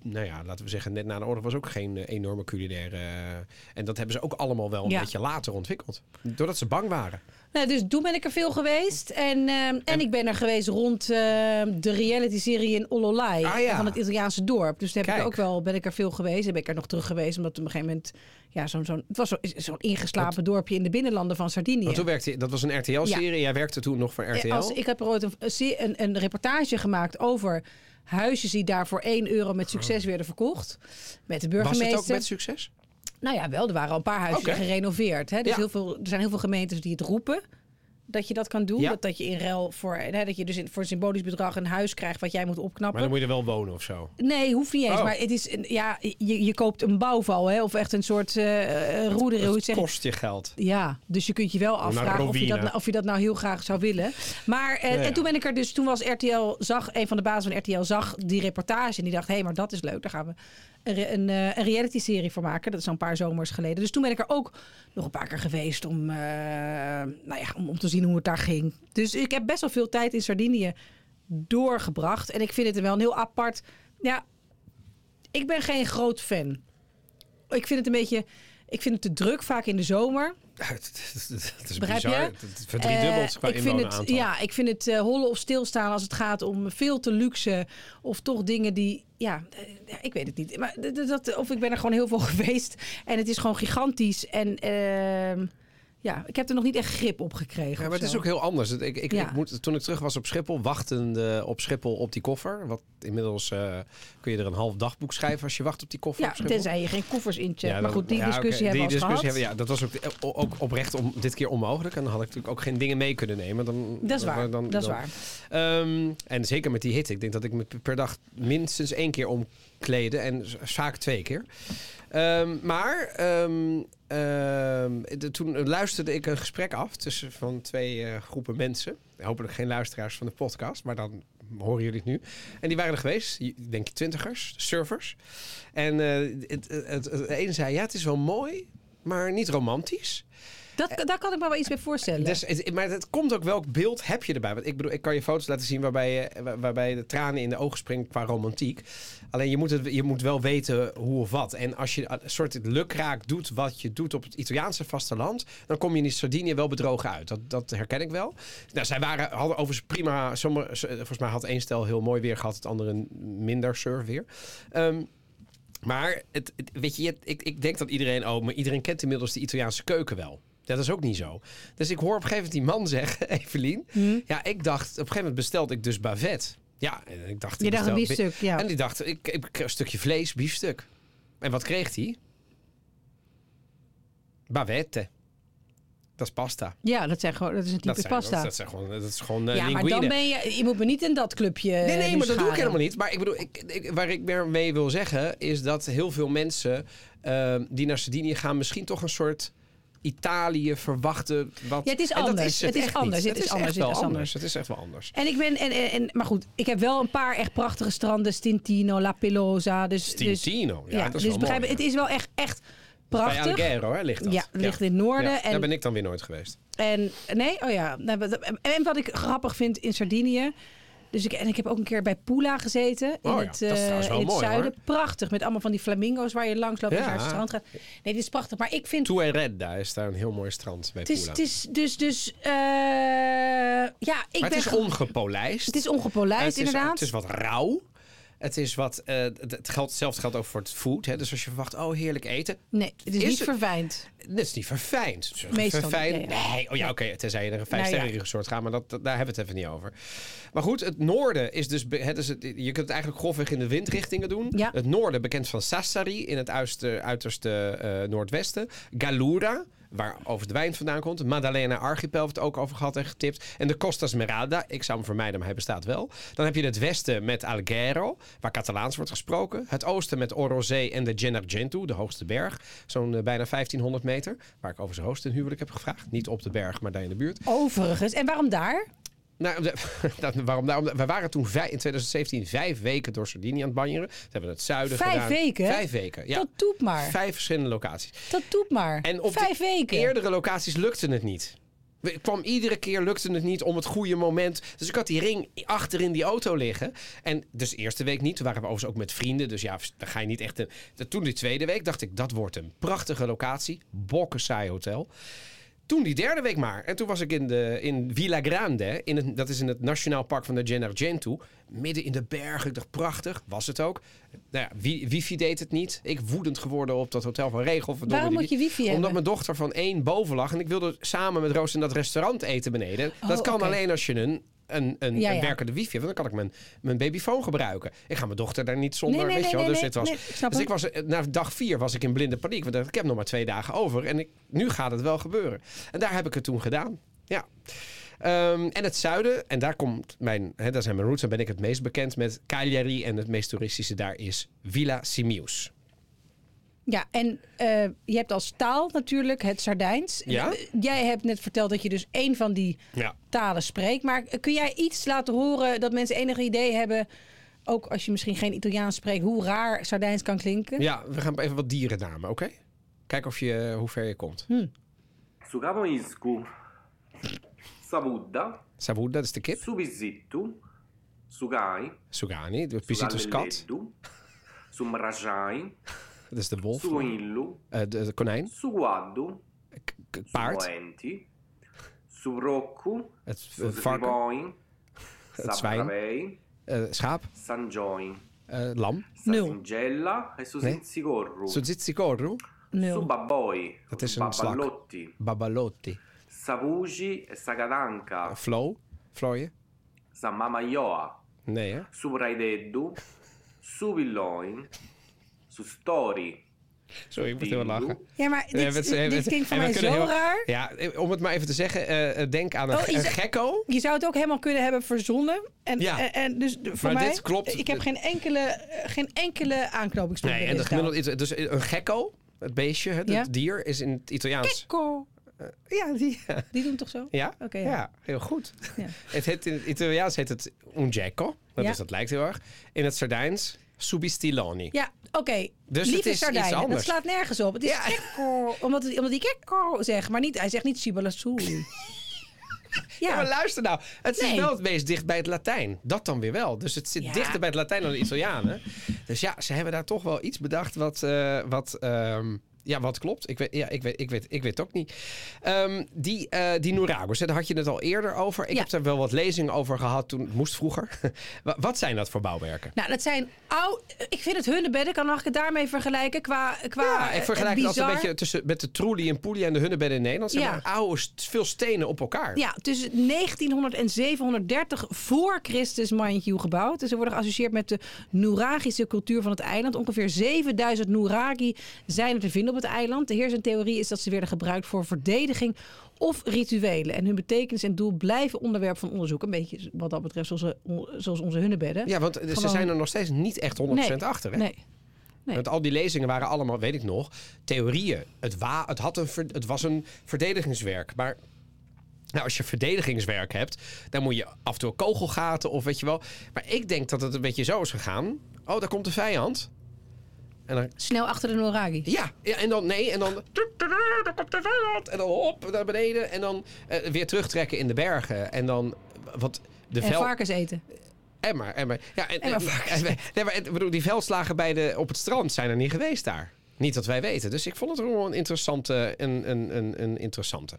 nou ja, laten we zeggen, net na de oorlog was ook geen eh, enorme culinaire... eh, en dat hebben ze ook allemaal wel een Ja. beetje later ontwikkeld. Doordat ze bang waren. Nou, dus toen ben ik er veel geweest. En, ehm, en, ik ben er geweest rond ehm, de reality-serie in Ololai. Ah, ja. Van het Italiaanse dorp. Dus daar heb ik ook wel, ben ik er veel geweest. Dan ben ik er nog terug geweest. Omdat op een gegeven moment... Ja, zo'n, zo'n, het was zo- zo'n ingeslapen dorpje in de binnenlanden van Sardinië. Want toen werkte, dat was een RTL-serie. Jij werkte toen nog voor RTL. Als, ik heb er ooit een, een, een reportage gemaakt over huisjes die daar voor 1 euro met succes werden verkocht. Met de was burgemeester. het ook met succes? Nou ja, wel. Er waren al een paar huizen gerenoveerd. Hè? Dus Ja. heel veel, er zijn heel veel gemeentes die het roepen. Dat je dat kan doen. Ja. Dat, dat je in ruil voor, hè, dat je dus in, voor een symbolisch bedrag een huis krijgt wat jij moet Maar opknappen. dan moet je er wel wonen of zo. Nee, hoeft niet eens. Oh. Maar het is, ja, je, je koopt een bouwval, hè? Of echt een soort roederen, je het Het kost je geld. Ja, dus je kunt je wel afvragen of je, dat, nou- of je dat nou heel graag zou willen. Maar eh, Ja, ja. en toen ben ik er dus, toen was RTL, zag een van de bazen van RTL zag die reportage en die dacht, hé, hey, maar dat is leuk, daar gaan we een, eh, een reality serie voor maken. Dat is al een paar zomers geleden. Dus toen ben ik er ook nog een paar keer geweest om, eh, nou ja, om, om te zien hoe het daar ging. Dus ik heb best wel veel tijd in Sardinië doorgebracht en ik vind het wel een heel apart. Ja, ik ben geen groot fan. Ik vind het een beetje. Ik vind het te druk, vaak in de zomer. Het is Begrijp bizar. je? Het Eh, qua ik vind het. Ja, ik vind het eh, hollen of stilstaan als het gaat om veel te luxe. Of toch dingen die. Ja, eh, ik weet het niet. Maar dat, of ik ben er gewoon heel veel (laughs) geweest. En het is gewoon gigantisch. En ehm, ja, ik heb er nog niet echt grip op gekregen. Ja, maar het is ook heel anders. Ik, ik, Ja. ik moet, toen ik terug was op Schiphol, wachtende op Schiphol op die koffer. Wat inmiddels eh, kun je er een half dagboek schrijven als je wacht op die koffer Ja, tenzij je geen koffers incheckt. Ja, maar goed, die ja, discussie oké, hebben we gehad. hebben, Ja, dat was ook, ook oprecht om dit keer onmogelijk. En dan had ik natuurlijk ook geen dingen mee kunnen nemen. Dan, Dat is waar, dan- dat is dan- waar. Ehm, en zeker met die hitte. Ik denk dat ik me per dag minstens één keer omkleden. En vaak twee keer. Ehm, maar ehm, ehm, toen luisterde ik een gesprek af tussen van twee eh, groepen mensen. Hopelijk geen luisteraars van de podcast, maar dan horen jullie het nu. En die waren er geweest, ik twintigers, surfers. En eh, het, het, zei, ja, het is wel mooi, maar niet romantisch. Dat, daar kan ik me wel iets bij voorstellen. Dus, het- maar het komt ook welk beeld heb je erbij? Want ik bedoel, ik kan je foto's laten zien waarbij je, waar- waarbij de tranen in de ogen springen qua romantiek. Alleen je moet, het, je moet wel weten hoe of wat. En als je een soort lukraak doet wat je doet op het Italiaanse vasteland, dan kom je in Sardinië wel bedrogen uit. Dat, dat herken ik wel. Nou, zij waren, hadden overigens prima. Sommige, volgens mij had één stel heel mooi weer gehad, het andere minder surfweer. Ehm maar het, het- weet je, het- ik, ik denk dat iedereen, oh, maar iedereen kent inmiddels de Italiaanse keuken wel. Dat is ook niet zo. Dus ik hoor op een gegeven moment die man (laughs) zeggen, Evelien. Ja, ik dacht, op een gegeven moment bestelde ik dus bavet. Ja, en ik dacht... Je dacht een biefstuk, ja. En die dacht, ik, ik, een stukje vlees, biefstuk. En wat kreeg hij? Bavette. Dat is pasta. Ja, dat, zijn gewoon, dat is een type Dat, zijn, pasta. dat, dat, zijn gewoon, dat is gewoon eh, ja, maar dan ben je... Je moet me niet in dat clubje Nee, nee, nu maar dat doe ik helemaal niet. Maar ik bedoel, ik, ik- waar ik meer mee wil zeggen, is dat heel veel mensen ehm, die naar Sardinië gaan, misschien toch een soort Italië verwachten. Wat... Ja, het is anders. Het is echt anders. Het is echt anders. wel Het is anders. anders. Het is echt wel anders. En ik ben, en, en, maar goed, ik heb wel een paar echt prachtige stranden. Stintino, La Pelosa. Dus, dus, Stintino, ja, ja, dat is dus begrijp, mooi, het is wel echt, echt Bij prachtig. Alghero hè, ligt dat. Ja, ligt in het noorden. Ja, en, Daar ben ik dan weer nooit geweest. en nee, oh ja. Nou, En wat ik grappig vind in Sardinië. Dus ik, en ik heb ook een keer bij Pula gezeten. In Oh het, eh, in het mooi, zuiden. Prachtig. Met allemaal van die flamingo's waar je langs loopt. als je Ja. naar het strand gaat. Nee, dit is prachtig. Maar ik vind Tueredda is daar een heel mooi strand bij Het is, Pula. het is dus, dus eh, ja, ik maar het ben is ge- ongepolijst. het is ongepolijst Het is- inderdaad. Het is wat rauw. Het is wat. eh, het het geldt, hetzelfde geldt ook voor het food. Hè? Dus als je verwacht, oh heerlijk eten. nee, het is, is niet het- verfijnd. Dat is niet verfijnd. Meestal verfijnd. niet. Nee, oh ja, oké. Tenzij je naar een vijf Nou ja. sterren resort gaat, maar dat, dat- daar hebben we het even niet over. Maar goed, het noorden is dus. Het is het, je kunt het eigenlijk grofweg in de windrichtingen doen. Ja. Het noorden bekend van Sassari in het uiterste, uiterste eh, noordwesten. Gallura. Waar over de wijn vandaan komt. Maddalena Archipel heeft het ook over gehad en getipt. En de Costa Smeralda. Ik zou hem vermijden, maar hij bestaat wel. Dan heb je het westen met Alghero, waar Catalaans wordt gesproken. Het oosten met Orozee en de Gennargentu, de hoogste berg. Zo'n eh, bijna 1500 meter. Waar ik over zijn hoogste een huwelijk heb gevraagd. Niet op de berg, maar daar in de buurt. Overigens. En waarom daar? Nou, (laughs) waarom? Nou, we waren toen vij- in 2017 vijf weken door Sardinië aan het banjeren. We hebben het zuiden Vijf gedaan. weken? Vijf weken, ja. Dat doet maar. Vijf verschillende locaties. Dat doet maar. En op Vijf de weken. eerdere locaties lukte het niet. Het kwam iedere keer lukte het niet om het goede moment. Dus ik had die ring achter in die auto liggen. En dus de eerste week niet. Toen waren we overigens ook met vrienden. Dus ja, dan ga je niet echt... Een... Toen die tweede week dacht ik, dat wordt een prachtige locatie. Bokkensaai hotel. Toen die derde week maar. En toen was ik in, de, in Villa Grande. In het, dat is in het Nationaal Park van de Gennargentu. Midden in de bergen. Ik dacht, prachtig. Was het ook. Nou ja, wi- wifi deed het niet. Ik woedend geworden op dat hotel van Regel. Waarom moet je wifi hebben? Omdat mijn dochter van één boven lag. En ik wilde samen met Roos in dat restaurant eten beneden. dat kan Oh, oké. alleen als je een... Een, een, Ja, een ja. werkende wifi dan kan ik mijn, mijn babyfoon gebruiken. Ik ga mijn dochter daar niet zonder. Nee, nee, weet je wel. dus dit was, ik dus ik was, eh, na dag vier was ik in blinde paniek. Want ik heb nog maar twee dagen over. En ik, nu gaat het wel gebeuren. En daar heb ik het toen gedaan. Ja. Ehm, en het zuiden, en daar, komt mijn, hè, daar zijn mijn roots, daar ben ik het meest bekend met Cagliari. En het meest toeristische daar is Villa Simius. Ja, en eh, je hebt als taal natuurlijk het Sardijns. Ja. Eh, Jij hebt net verteld dat je dus één van die Ja. talen spreekt. Maar kun jij iets laten horen dat mensen enig idee hebben... ook als je misschien geen Italiaans spreekt... hoe raar Sardijns kan klinken? Ja, we gaan even wat dierennamen, oké? Kijk of je, hoe ver je komt. Sugamoiscu, Savuda, Savu, dat is de kip. Subisitu, Sugai, Sugani, de Pisitus kat. Sumrajai, Dat is de wolf. Sugoillu, Eh, de, de konijn. K- paard. Sumoenti, Subroccu, Het varken. Het zwijn. Eh, schaap. Sanjoi, eh, lam. Nul. Sasingella e Susinzigorru, Suzitzikoru. Nul. Subaboi, Dat is een slak. Baballotti, Babalotti. Savugi e Sagadanka, Flo. Flooien. Samamaioa, Nee, hè? Subraideddu, Suvilloin, Sustori, Sorry, ik moet heel lachen. Ja, maar dit, het- dit klinkt voor mij zo heel- raar. Ja, om het maar even te zeggen. eh, denk aan een, Oh, je een gekko. Je zou het ook helemaal kunnen hebben verzonnen. En, Ja. en, en dus voor Maar mij, dit klopt. ik heb geen enkele, eh, geen enkele aanknopingspunt Nee, en dat dus een gekko, het beestje, het, Ja. het dier, is in het Italiaans. Gekko. Ja, die, ja. Die doen toch zo? Ja, Oké, ja. ja. heel goed. Ja. (laughs) Het heet, in het Italiaans heet het un gecko. Dat, is, dat lijkt heel erg. In het Sardijns subistiloni. Ja, oké. Dus het Lieve is sardijnen. Dat anders. slaat nergens op. Het is Ja. gekko. Omdat, het- omdat hij gekko zegt. Maar niet, hij zegt niet cibalassouli. (laughs) Ja, maar luister nou. Het is wel het meest dicht bij het Latijn. Dat dan weer wel. Dus het zit Ja. dichter bij het Latijn dan de Italianen. Dus ja, ze hebben daar toch wel iets bedacht wat, eh, wat, ehm, ja, wat klopt. Ik weet, ja, ik weet, ik weet, ik weet het ook niet. Ehm, die, eh die Nouragos, hè, daar had je het al eerder over. Ik Ja. heb er wel wat lezingen over gehad toen het moest vroeger. (laughs) Wa- wat zijn dat voor bouwwerken? Nou, dat zijn oud. Ik vind het hunnebedden. Kan ik het daarmee vergelijken? Qua, qua Ja, ik eh, vergelijk het altijd bizar. een beetje tussen, met de Trulli en Puglia en de Hunnebedden in Nederland. Zijn Ja. oude, veel stenen op elkaar. Ja, tussen 1900 en 730 voor Christus, mind you, gebouwd. Dus ze worden geassocieerd met de Nouragische cultuur van het eiland. Ongeveer 7000 Nouragi zijn er te vinden op het eiland. De heersende theorie is dat ze werden gebruikt voor verdediging of rituelen. En hun betekenis en doel blijven onderwerp van onderzoek. Een beetje wat dat betreft zoals, zoals onze hunnebedden. Ja, want ze zijn er nog steeds niet echt 100% nee, achter. Hè? Nee. Nee. Want al die lezingen waren allemaal, weet ik nog, theorieën. Het, wa het, had een het was een verdedigingswerk. Maar nou, als je verdedigingswerk hebt, dan moet je af en toe kogelgaten of weet je wel. Maar ik denk dat het een beetje zo is gegaan. Oh, daar komt de vijand. En dan, Snel achter de Noragi. ja, ja, en dan nee, en dan. Daar komt de vijand. En dan op naar beneden. En dan eh, weer terugtrekken in de bergen. En dan. Wat de En vel- varkens eten. Emmer, Emmer. Ja, en, en- varkens. en- nee, maar, bedoel, die veldslagen bij de, op het strand zijn er niet geweest daar. Niet dat wij weten. Dus ik vond het wel een interessante. Een, een, een, een interessante.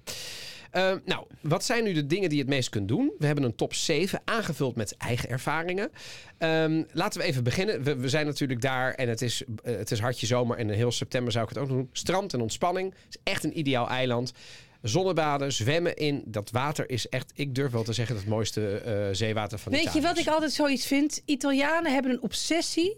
Eh, nou, wat zijn nu de dingen die je het meest kunt doen? We hebben een top 7 aangevuld met eigen ervaringen. Ehm, laten we even beginnen. We, we zijn natuurlijk daar en het is, eh, het is hartje zomer. En heel september zou ik het ook doen. Strand en ontspanning. Het is echt een ideaal eiland. Zonnebaden, zwemmen in. Dat water is echt, ik durf wel te zeggen, het mooiste eh, zeewater van Weet Italië. je wat ik altijd zoiets vind? Italianen hebben een obsessie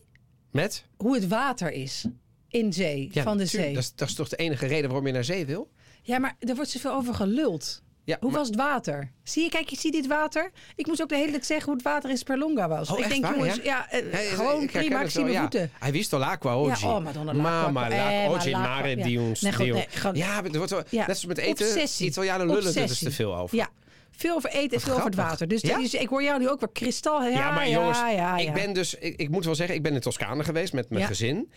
Met? hoe het water is in zee, Ja, van de zee. Dat is, dat is toch de enige reden waarom je naar zee wil? Ja, maar er wordt zoveel over geluld. Ja, Hoe maar- was het water? Zie je, kijk, je ziet dit water. Ik moest ook de hele tijd zeggen hoe het water in Sperlonga was. Oh, ik echt denk, waar, jongens, ja? ja, eh, Hey, gewoon ik prima, ik het zie mijn voeten. Hai visto l'acqua oggi? Ja, oh, Madonna. Mama, Eh, l'acqua. maar oggi l'acqua, mare di un... Ja, er wordt wel, Ja. net als met eten. Obsessie. Italianen lullen er dus te veel over. Ja, veel over eten en veel over het water. Dus, Ja? dus ik hoor jou nu ook weer kristal. Ja, Ja, maar ja, jongens, ik ben dus... Ik, ik moet wel zeggen, ik ben in Toscane geweest met mijn gezin.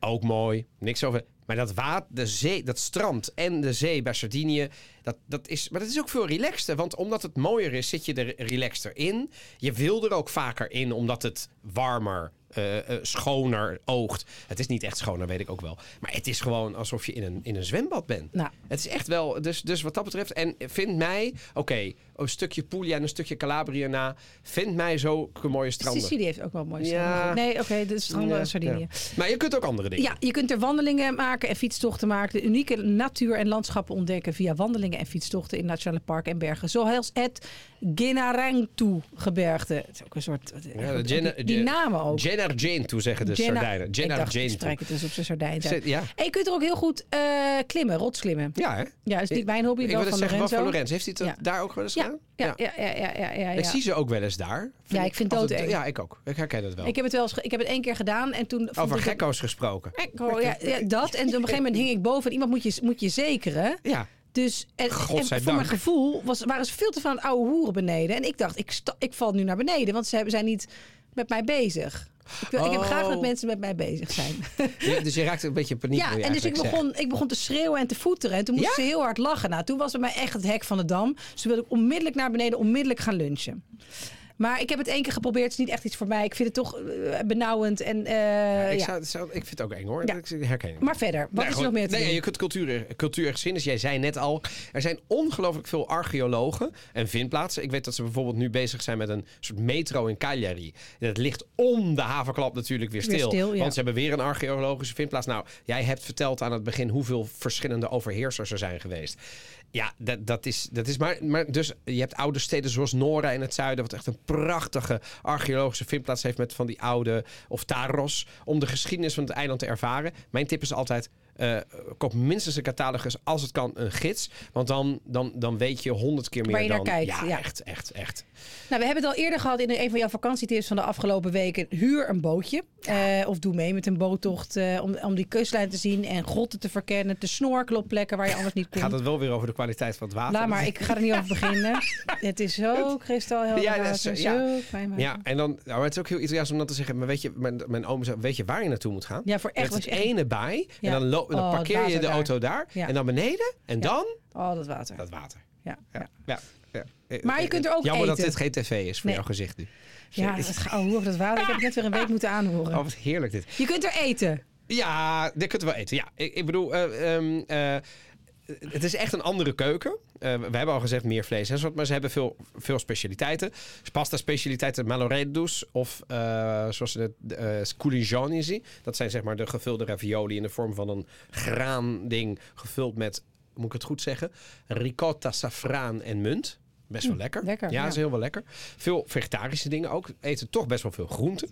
Ook mooi, niks over... Maar dat water, de zee, dat strand en de zee bij Sardinië, dat, dat is... Maar dat is ook veel relaxter, want omdat het mooier is, zit je er relaxter in. Je wil er ook vaker in, omdat het warmer, eh, eh, schoner oogt. Het is niet echt schoner, weet ik ook wel. Maar het is gewoon alsof je in een, in een zwembad bent. Nou. Het is echt wel, dus, dus wat dat betreft. En vind mij, oké, een stukje Puglia en een stukje Calabria na. Vind mij zo mooie stranden. Sicilië heeft ook wel mooi Ja. stranden. Nee, oké, de stranden Ja, in Sardinië. ja. Maar je kunt ook andere dingen. Ja, je kunt er wandelingen maken en fietstochten maken. De unieke natuur en landschappen ontdekken via wandelingen en fietstochten in nationale parken en bergen. Zoals het Genarengtu-gebergte. Het is ook een soort... Die, die namen ook. Gennargentu zeggen de Gena- Sardijnen. Ik dacht, ik Gennargentu. spreek het dus op zijn Sardijn. Zet- Ja. En je kunt er ook heel goed eh, klimmen, rotsklimmen. Ja, hè? Ja, dat is niet mijn hobby, Ik wel van zeggen, Lorenzo. van Lorenzo. Heeft hij het Ja. daar ook wel eens Ja, gedaan? ja, ja, ja, ja, ja, ja, Ik zie ze ook wel eens daar. Ja, ik vind doodeng. Ja, ik ook. Ik herken het wel. Ik heb het wel eens, ik heb het één keer gedaan en toen... Over ik gekko's gesproken. Gekko, ja, ja, dat. En op een gegeven moment hing ik boven en iemand moet je, moet je zekeren. Ja. Dus en, voor mijn gevoel was, waren ze veel te aan het oude hoeren beneden. En ik dacht, ik, sta, ik val nu naar beneden, want ze hebben- zijn niet met mij bezig. Ik, wil, ik heb graag dat Oh. mensen met mij bezig zijn. (laughs) Ja, dus je raakte een beetje paniek. ja, en dus ik zeggen. begon, ik begon te schreeuwen en te voeteren. En toen moest Ja? ze heel hard lachen. Nou, toen was het mij echt het hek van de dam. Dus toen wilde ik onmiddellijk naar beneden, onmiddellijk gaan lunchen. Maar ik heb het één keer geprobeerd. Het is niet echt iets voor mij. Ik vind het toch eh, benauwend. En, eh, Ja, ik, ja. zou, zou- ik vind het ook eng hoor. Ja. Ik herken. Maar verder, wat Nee, is er gewoon- nog meer te nee, doen? Je kunt cultuur, cultuur. Dus jij zei net al, er zijn ongelooflijk veel archeologen en vindplaatsen. Ik weet dat ze bijvoorbeeld nu bezig zijn met een soort metro in Cagliari. Dat ligt om de havenklap natuurlijk weer Weer stil. stil, ja. Want ze hebben weer een archeologische vindplaats. Nou, jij hebt verteld aan het begin hoeveel verschillende overheersers er zijn geweest. Ja, dat, dat, is, dat is maar, maar. Dus je hebt oude steden zoals Nora in het zuiden, wat echt een prachtige archeologische vindplaats heeft met van die oude. of Taros. Om de geschiedenis van het eiland te ervaren. Mijn tip is altijd. Eh, koop minstens een catalogus, als het kan, een gids. Want dan, dan, dan weet je honderd keer meer Waar je naar dan... kijkt, ja, ja. echt, echt, echt. Nou, we hebben het al eerder gehad in een van jouw vakantietips van de afgelopen weken. Huur een bootje. Eh, of doe mee met een boottocht eh, om, om die kustlijn te zien en grotten te verkennen. Te snorkelen op plekken waar je anders niet komt. Gaat het wel weer over de kwaliteit van het water? Laat maar, ik ga er niet over beginnen. (laughs) Het is zo kristalhelder Ja, dat water, is- ja. zo fijn water. Ja, en dan, nou, het is ook heel Italiaans om dat te zeggen. Maar weet je, mijn, mijn oom zei, weet je waar je naartoe moet gaan? Ja, voor echt Er is ene bij. Ja. En dan, dan Oh, parkeer je de daar. auto daar. En dan beneden. En dan Oh, dat water. dat water. Ja, ja. Ja. ja. ja. Eh, Maar je eh, kunt er ook Jammer dat dit geen tv is voor Nee. jouw gezicht nu. Ja, dat, oh, dat water. Ik heb het net weer een week moeten aanhoren. Oh, wat heerlijk dit. Je kunt er eten. Ja, dit kunt we wel eten. Ja, ik, ik bedoel, eh, eh, het is echt een andere keuken. Eh, we hebben al gezegd meer vlees en soort, maar ze hebben veel, veel specialiteiten. Pasta specialiteiten Maloredus of eh, zoals ze het uh, Sculigioni zien. Dat zijn zeg maar de gevulde ravioli in de vorm van een graanding gevuld met, moet ik het goed zeggen, ricotta, safraan en munt. Best wel lekker. lekker, Ja, ja. is heel wel lekker. Veel vegetarische dingen ook. Eten toch best wel veel groenten.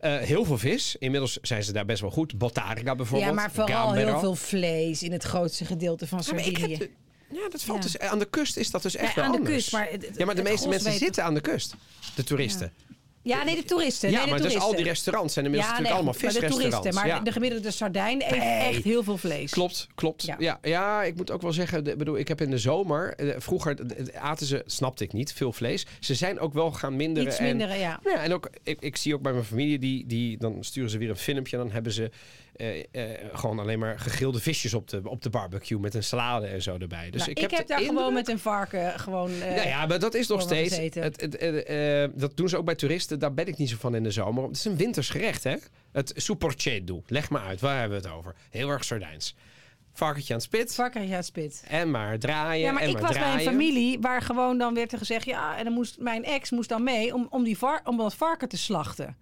Eh, heel veel vis. Inmiddels zijn ze daar best wel goed. Botarica bijvoorbeeld. Ja, maar vooral Gambero. heel veel vlees in het grootste gedeelte van Sardinië. de- ja, dat valt Ja. dus... Aan de kust is dat dus echt Ja, wel aan de anders. kust, maar het- ja, maar de meeste mensen weten- zitten aan de kust. De toeristen. Ja, nee, de toeristen. Ja, nee, de maar dus al die restaurants zijn inmiddels ja, natuurlijk nee, allemaal goed, maar de visrestaurants. toeristen. Maar ja. de gemiddelde Sardijn eet Nee. echt heel veel vlees. Klopt, klopt. Ja. Ja. Ja, ik moet ook wel zeggen, de- bedoel, ik heb in de zomer, eh, vroeger aten ze, snapte ik niet, veel vlees. Ze zijn ook wel gaan minderen. Iets en- minderen, ja. Ja, en ook, ik, ik zie ook bij mijn familie, die, die, dan sturen ze weer een filmpje. En dan hebben ze eh, eh, gewoon alleen maar gegrilde visjes op de, op de barbecue met een salade en zo erbij. Dus Nou, ik, ik, heb daar indruk- gewoon met een varken gewoon... eh, Nou ja, maar dat is nog steeds. Het, het, dat doen ze ook bij toeristen. Daar ben ik niet zo van in de zomer. Het is een winters gerecht, hè? Het supercedo. Leg maar uit, waar hebben we het over? Heel erg Sardijns. Varkentje aan het spit. Varken ja, spit. En maar draaien. Ja, maar en ik maar was bij een familie waar gewoon dan werd er gezegd... ja, en dan moest mijn ex moest dan mee om, om, die var, om dat varken te slachten.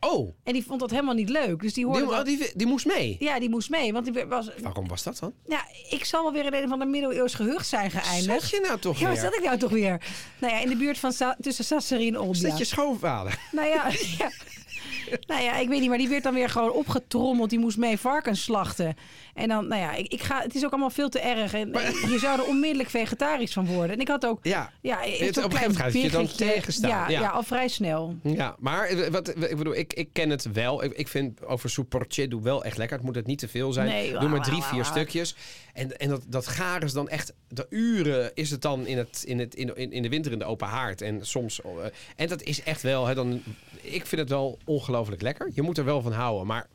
Oh, En die vond dat helemaal niet leuk. Dus die hoorde... die, dat- die, die moest mee. Ja, die moest mee. Want die was... Waarom was dat dan? Ja, ik zal wel weer in een van de middeleeuws gehucht zijn geëindigd. Zat je nou toch Ja, weer? zat ik nou toch weer? Nou ja, in de buurt van Sa tussen Sassari en Olbia. Zat je schoonvader? Nou ja, (laughs) ja. Nou ja, ik weet niet, maar die werd dan weer gewoon opgetrommeld. Die moest mee varkens slachten. En dan, nou ja, ik, ik ga, het is ook allemaal veel te erg. En je zou er onmiddellijk vegetarisch van worden. En ik had ook, Ja. ja, Het- op een gegeven moment je dan tegenstaan. Ja, Ja. ja. al vrij snel. Ja, maar eh, wat, ik bedoel, ik, ik ken het wel. Ik, ik vind over doe wel echt lekker. Het moet het niet te veel zijn. Nee, Doe maar drie, vier stukjes. En, en dat, dat garen is dan echt... De uren is het dan in, het, in, het, in, in, in de winter in de open haard. En soms... eh, en dat is echt wel... Hè, dan, ik vind het wel ongelooflijk lekker. Je moet er wel van houden. Maar...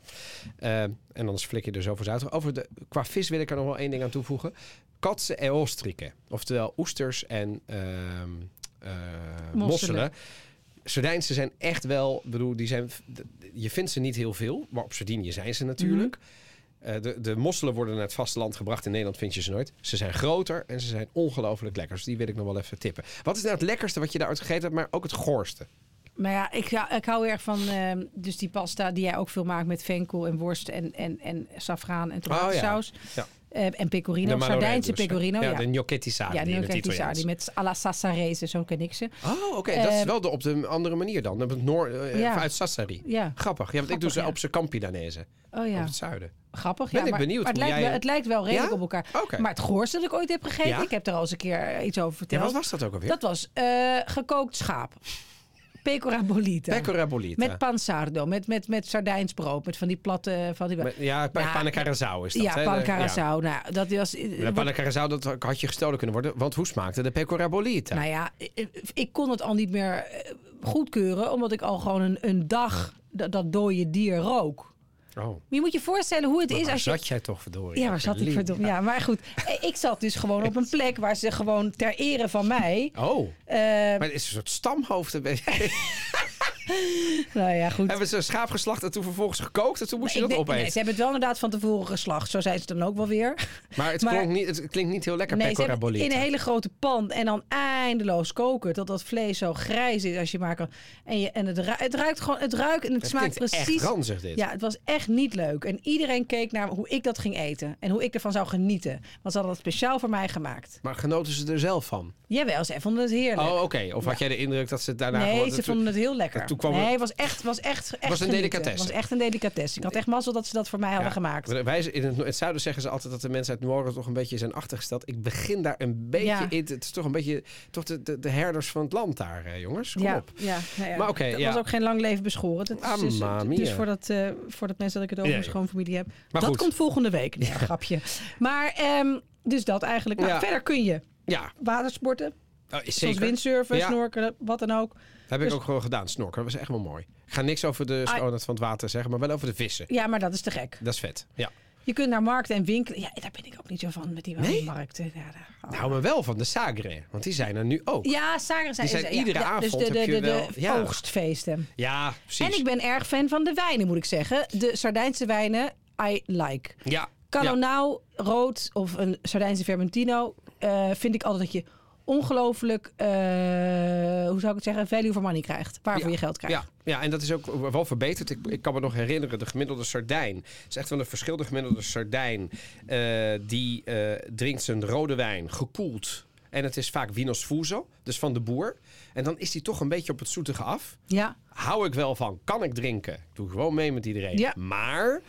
eh, en anders flik je er zo voor uit. Over de, qua vis wil ik er nog wel één ding aan toevoegen. Katsen en ostriken. Oftewel oesters en ehm eh, mosselen. Sardijnse zijn echt wel, bedoel, die zijn, je vindt ze niet heel veel, maar op Sardinië zijn ze natuurlijk. Eh, de, de mosselen worden naar het vasteland gebracht. In Nederland vind je ze nooit. Ze zijn groter en ze zijn ongelooflijk lekker. Dus die wil ik nog wel even tippen. Wat is nou het lekkerste wat je daaruit gegeten hebt, maar ook het goorste? Maar ja, ik, hou- ik hou erg van ehm, dus die pasta die jij ook veel maakt met venkel en worst en, en, en safraan en tomatensaus. Ja. Eh, en pecorino, De Sardijnse hè? pecorino. Ja, Ja, de gnocchetti sardi ja, die Italiaans. sardi met alla sassarese, zo ken ik ze. Oh, oké. dat is Eh, wel de, op de andere manier dan. Op het noor, eh, Ja. Uit Sassari. Ja. Grappig. Ja, want ik doe ze ja. op zijn Campi Danese. Oh ja, Op het zuiden. grappig. Ben ja, ik maar, benieuwd maar het, lijkt jij- wel, het lijkt wel redelijk Ja? op elkaar. Maar het goorste dat ik ooit heb gegeten, Ja? ik heb er al eens een keer iets over Ja, verteld. wat was dat ook alweer? Dat was eh, gekookt schaap. Pecora bolita. Pecora bolita. Met pansardo, met, met, met Sardijns brood, met van die platte... Van die... Met- ja, pa- Ja, is dat. ja, hè? pan De- carazao. Nou, dat was... Dat had je gestolen kunnen worden. Want hoe smaakte de pecora bolita? Nou ja, ik, ik kon het al niet meer eh, goedkeuren, omdat ik al gewoon een, een dag dat, dat dode dier rook. Oh. Je moet je voorstellen hoe het Maar is als je... zat jij toch verdorie? Ja, waar zat ik Lief. verdomme? Ja, maar goed. eh, Ik zat dus gewoon op een plek waar ze gewoon ter ere van mij... Oh, eh, maar het is een soort stamhoofd. (laughs) (laughs) Nou ja, goed. Hebben ze schaap geslacht en toen vervolgens gekookt en toen moest je dat weet- nee, opeten. ze hebben het wel inderdaad van tevoren geslacht. Zo zijn ze dan ook wel weer. Maar het, (laughs) Maar- klonk niet, het klinkt niet heel lekker, Nee, ze in een hele grote pan en dan eindeloos koken. Tot dat vlees zo grijs is als je maar kan. En, je, en het, ru- het ruikt gewoon, het ruikt en het, Het smaakt precies. echt ranzig dit. Ja, het was echt niet leuk. En iedereen keek naar hoe ik dat ging eten. En hoe ik ervan zou genieten. Want ze hadden dat speciaal voor mij gemaakt. Maar genoten ze er zelf van? Jawel, zij vonden het heerlijk. Oh, oké. Of had jij de indruk dat ze het daarna nee, ze vonden het heel lekker. toen kwam nee, het- het was echt, was echt, echt was een genieten. delicatesse. Het was echt een delicatesse. Ik had echt mazzel dat ze dat voor mij hadden gemaakt. Wij, in het, in het zuiden zeggen ze altijd dat de mensen uit het noorden toch een beetje zijn achtergesteld. Ik begin daar een beetje in. Het is toch een beetje toch de, de, de herders van het land daar, jongens. Kom ja, op. ja. Maar oké, dat ja. was ook geen lang leven beschoren. Dat is dus, Mamma dus mia. voor dat, eh voor dat mensen dat ik het over mijn schoonfamilie heb. Maar dat goed. komt volgende week. Nee, grapje. Maar ehm, dus dat eigenlijk. Nou. Verder kun je Ja, watersporten. oh, Zoals zeker. windsurfen, Ja. snorkelen, wat dan ook. Dat heb ik Dus- ook gewoon gedaan. Snorken, dat was echt wel mooi. Ik ga niks over de Ah. schoonheid van het water zeggen, maar wel over de vissen. Ja, maar dat is te gek. Dat is vet. Ja. Je kunt naar markten en winkelen. Ja, daar ben ik ook niet zo van met die Nee? markten. Ja, daar- Nou, maar wel van de Sagre, want die zijn er nu ook. ja sageren zijn, Die zijn ja, iedere ja, Dus avond de, de, de, de wel- ja. oogstfeesten. Ja, precies. En ik ben erg fan van de wijnen, moet ik zeggen. De Sardijnse wijnen, I like. Ja. ja. Calonau rood of een Sardijnse Vermentino eh, vind ik altijd dat je ongelooflijk, eh, hoe zou ik het zeggen, value for money krijgt. Waarvoor Ja. je geld krijgt. Ja, ja, en dat is ook wel verbeterd. Ik, ik kan me nog herinneren, de gemiddelde sardijn. Het is echt wel een verschil. De gemiddelde sardijn, eh, die drinkt zijn rode wijn gekoeld. En het is vaak Vinos Fuso, dus van de boer. En dan is die toch een beetje op het zoetige af. Ja. Hou ik wel van. Kan ik drinken? Doe gewoon mee met iedereen. Ja. Maar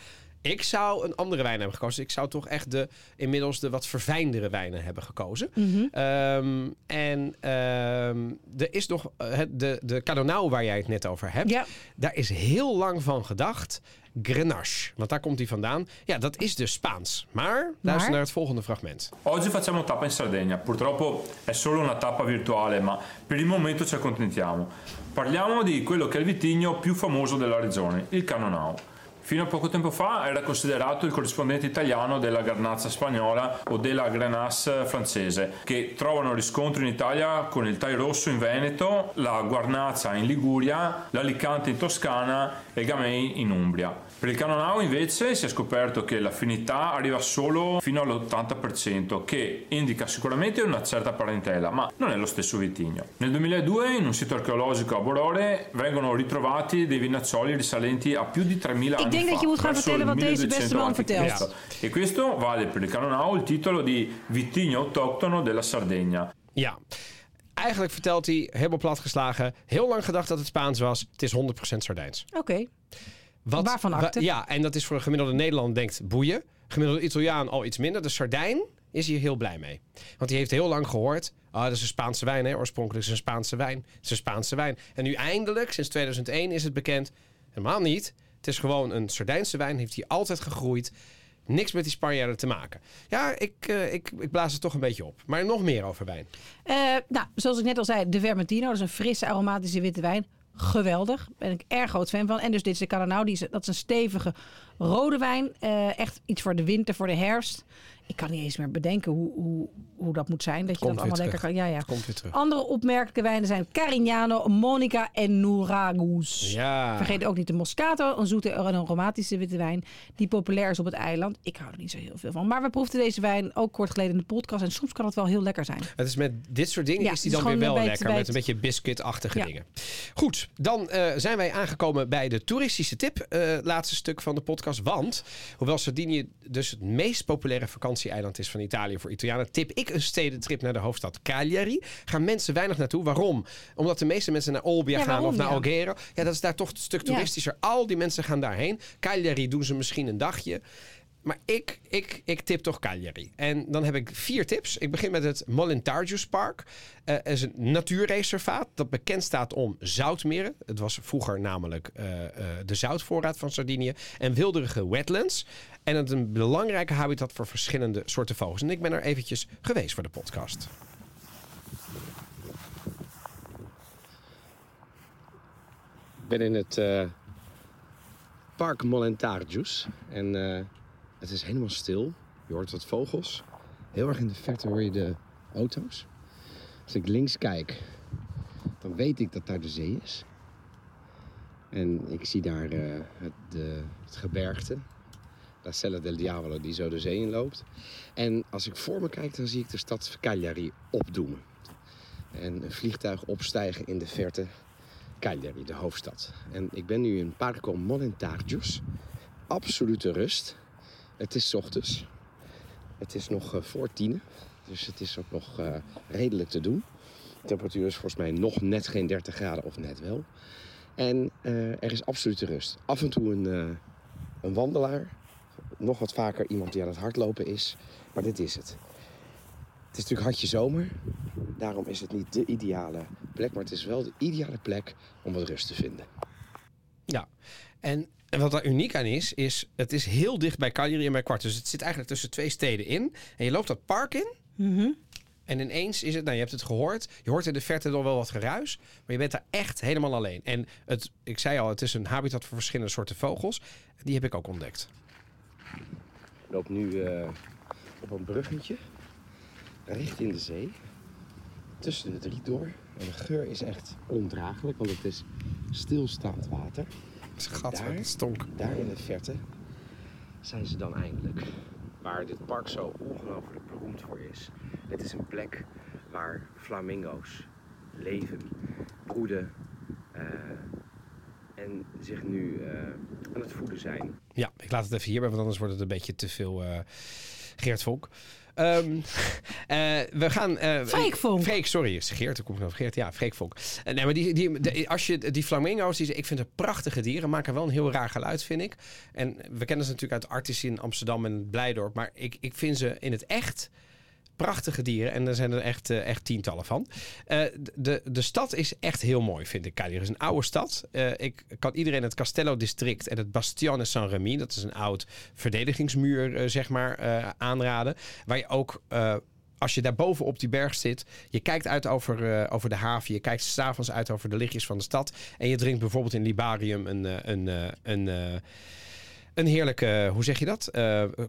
ik zou een andere wijn hebben gekozen. Ik zou toch echt de, inmiddels de wat verfijndere wijnen hebben gekozen. Mhm. Ehm, en ehm, er is nog eh, de, de Cardonau waar jij het net over hebt. Ja. Daar is heel lang van gedacht. Grenache, want daar komt hij vandaan. Ja, dat is dus Spaans. Maar luister naar het volgende fragment. Oggi facciamo tappa in Sardegna, purtroppo è solo una tappa virtuale, ma per il momento ci accontentiamo. Parliamo di quello che è il vitigno più famoso della regione, il Canonau. Fino a poco tempo fa era considerato il corrispondente italiano della Garnazza spagnola o della Grenache francese, che trovano riscontro in Italia con il Tai Rosso in Veneto, la Guarnazza in Liguria, l'Alicante in Toscana e il Gamay in Umbria. Per il Canonau invece si è scoperto che l'affinità arriva solo fino all'80%, che indica sicuramente una certa parentela, ma non è lo stesso vitigno. Nel 2002 in un sito archeologico a Borore vengono ritrovati dei vinazzoli risalenti a più di 3000 anni denk fa, dat je moet gaan verso vertellen il wat deze beste 1200 man avanti vertelt. Cristo. E questo vale per il Canonau il titolo di vitigno autoctono della Sardegna. Ja. Eigenlijk vertelt hij, helemaal platgeslagen, heel lang gedacht dat het Spaans was. Het is 100% Sardijns. Oké. Wat, Waarvan wa- akte? ja, en dat is voor een gemiddelde Nederlander denkt boeien. Gemiddelde Italiaan al iets minder. De Sardijn is hier heel blij mee. Want die heeft heel lang gehoord. Ah, dat is een Spaanse wijn, hè? Oorspronkelijk is het een Spaanse wijn. Het is een Spaanse wijn. En nu eindelijk, sinds 2001, is het bekend. Helemaal niet. Het is gewoon een Sardijnse wijn. Heeft hier altijd gegroeid. Niks met die Spanjaarden te maken. Ja, ik, eh, ik, ik blaas het toch een beetje op. Maar nog meer over wijn. Eh, nou, zoals ik net al zei, de Vermentino. Dat is een frisse, aromatische witte wijn. Geweldig. Ben ik erg groot fan van. En dus dit is de Caranau. Die is, dat is een stevige rode wijn. Eh, echt iets voor de winter, voor de herfst. Ik kan niet eens meer bedenken hoe, hoe, hoe dat moet zijn. Dat je Komt dat allemaal lekker kan. Ja, ja. Komt weer terug. Andere opmerkelijke wijnen zijn Carignano, Monica en Nuragus. Ja. Vergeet ook niet de Moscato, een zoete en aromatische witte wijn die populair is op het eiland. Ik hou er niet zo heel veel van. Maar we proefden deze wijn ook kort geleden in de podcast en soms kan het wel heel lekker zijn. Het is met dit soort dingen Ja, is die dan weer wel lekker. Met een beetje biscuitachtige Ja. dingen. Goed, dan eh, zijn wij aangekomen bij de toeristische tip. eh, laatste stuk van de podcast. Want, hoewel Sardinië dus het meest populaire vakantieeiland is van Italië voor Italianen, tip ik stedentrip naar de hoofdstad Cagliari. Gaan mensen weinig naartoe. Waarom? Omdat de meeste mensen naar Olbia Ja, gaan waarom, of naar ja? Alghero. Ja, dat is daar toch een stuk Ja. toeristischer. Al die mensen gaan daarheen. Cagliari doen ze misschien een dagje. Maar ik, ik, ik tip toch Cagliari. En dan heb ik vier tips. Ik begin met het Molentargius Park. Eh, Het is een natuurreservaat dat bekend staat om zoutmeren. Het was vroeger namelijk eh, eh, de zoutvoorraad van Sardinië. En wilderige wetlands. En het een belangrijke habitat voor verschillende soorten vogels. En ik ben er eventjes geweest voor de podcast. Ik ben in het eh, Park Molentargius. En eh, het is helemaal stil. Je hoort wat vogels. Heel erg in de verte hoor je de auto's. Als ik links kijk, dan weet ik dat daar de zee is. En ik zie daar eh, het, het gebergte. La Sella del Diavolo die zo de zee in loopt. En als ik voor me kijk, dan zie ik de stad Cagliari opdoemen. En een vliegtuig opstijgen in de verte. Cagliari, de hoofdstad. En ik ben nu in Parco Molentargius. Absolute rust. Het is ochtends. Het is nog eh, voor tienen. Dus het is ook nog eh, redelijk te doen. De temperatuur is volgens mij nog net geen 30 graden of net wel. En eh, er is absolute rust. Af en toe een, een wandelaar. Nog wat vaker iemand die aan het hardlopen is. Maar dit is het. Het is natuurlijk hartje zomer. Daarom is het niet de ideale plek. Maar het is wel de ideale plek om wat rust te vinden. Ja, en wat daar uniek aan is, is het is heel dicht bij Cagliari en bij Kwart. Dus het zit eigenlijk tussen twee steden in. En je loopt dat park in. En ineens is het, nou je hebt het gehoord. Je hoort in de verte nog wel wat geruis. Maar je bent daar echt helemaal alleen. En het, ik zei al, het is een habitat voor verschillende soorten vogels. Die heb ik ook ontdekt. Ik loop nu eh, op een bruggetje. Richting de zee. Tussen de drie door. En de geur is echt ondraaglijk. Want het is stilstaand water. Gat, Daar? dat stonk. Daar in de verte zijn ze dan eindelijk. Waar dit park zo ongelooflijk beroemd voor is. Het is een plek waar flamingo's leven, broeden eh, en zich nu eh, aan het voeden zijn. Ja, ik laat het even hierbij, want anders wordt het een beetje te veel eh, Geert Vonk. Ehm, (laughs) eh, we gaan... eh, Freek Vonk. Freek, sorry. Is Geert, ik kom nog Geert. Ja, Freek Vonk. Nee, maar die, die, de- als je die flamingo's, die, ik vind het prachtige dieren, maken wel een heel raar geluid, vind ik. En we kennen ze natuurlijk uit Artis in Amsterdam en Blijdorp, maar ik, ik vind ze in het echt prachtige dieren. En er zijn er echt, eh, echt tientallen van. Eh, de, de stad is echt heel mooi, vind ik. Cagliari is een oude stad. Eh, ik kan iedereen het Castello-district en het Bastione San-Remy... dat is een oud verdedigingsmuur, zeg maar, aanraden. Waar je ook... als je daar boven op die berg zit, je kijkt uit over, over de haven, je kijkt s'avonds uit over de lichtjes van de stad en je drinkt bijvoorbeeld in Libarium een, een, een, een heerlijke, hoe zeg je dat,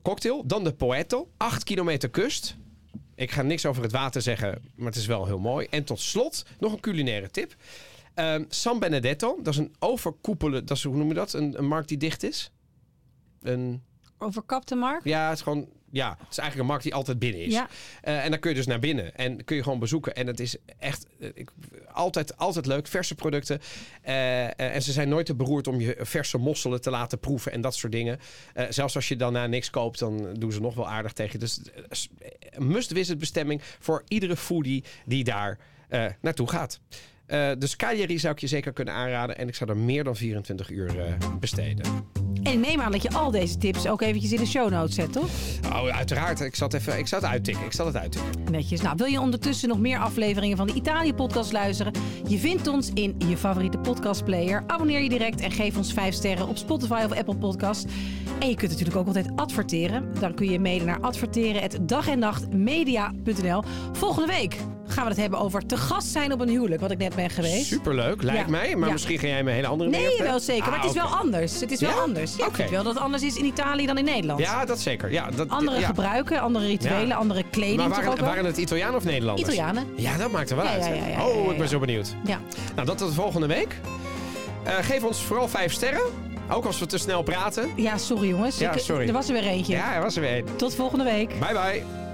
cocktail. Dan de Poetto, 8 kilometer kust. Ik ga niks over het water zeggen, maar het is wel heel mooi. En tot slot nog een culinaire tip. Ehm, San Benedetto, dat is een overkoepelen, dat is, hoe noem je dat? Een, een markt die dicht is. Een, Overkapte Mark? ja, het is gewoon, ja, het is eigenlijk een markt die altijd binnen is. Ja. Eh, en dan kun je dus naar binnen en kun je gewoon bezoeken. En het is echt eh, ik, altijd, altijd leuk, verse producten. Eh, en ze zijn nooit te beroerd om je verse mosselen te laten proeven en dat soort dingen. Zelfs als je dan na niks koopt, dan doen ze nog wel aardig tegen. je. Dus s- eh, must-visit bestemming voor iedere foodie die daar naartoe gaat. Eh dus Cagliari zou ik je zeker kunnen aanraden. En ik zou er meer dan 24 uur eh, besteden. En ik neem aan dat je al deze tips ook eventjes in de show notes zet, toch? Oh, uiteraard. Ik zal het even ik zal het uittikken. Ik zal het uittikken. Netjes. Nou, wil je ondertussen nog meer afleveringen van de Italië-podcast luisteren? Je vindt ons in je favoriete podcastplayer. Abonneer je direct en geef ons 5 sterren op Spotify of Apple Podcast. En je kunt natuurlijk ook altijd adverteren. Dan kun je mailen naar adverteren@dagennachtmedia.nl. Volgende week gaan we het hebben over te gast zijn op een huwelijk, wat ik net ben geweest. Superleuk, lijkt Ja. mij. Maar Ja. misschien ga jij me een hele andere Nee, wel zeker. Maar het is Ah, wel anders. Het is wel Ja? anders. Ja, ik wel dat het anders is in Italië dan in Nederland. Ja, dat zeker. Ja, dat, Andere gebruiken, andere rituelen, andere kleding Maar waren, het Italianen of Nederlanders? Italianen. Ja, dat maakt er wel uit. oh, ik ben zo benieuwd. Ja. Nou, dat tot de volgende week. Eh, geef ons vooral vijf sterren. Ook als we te snel praten. ja, sorry jongens. Ja, Ik- sorry. Er was er weer eentje. Ja, er was er weer één. Tot volgende week. Bye bye.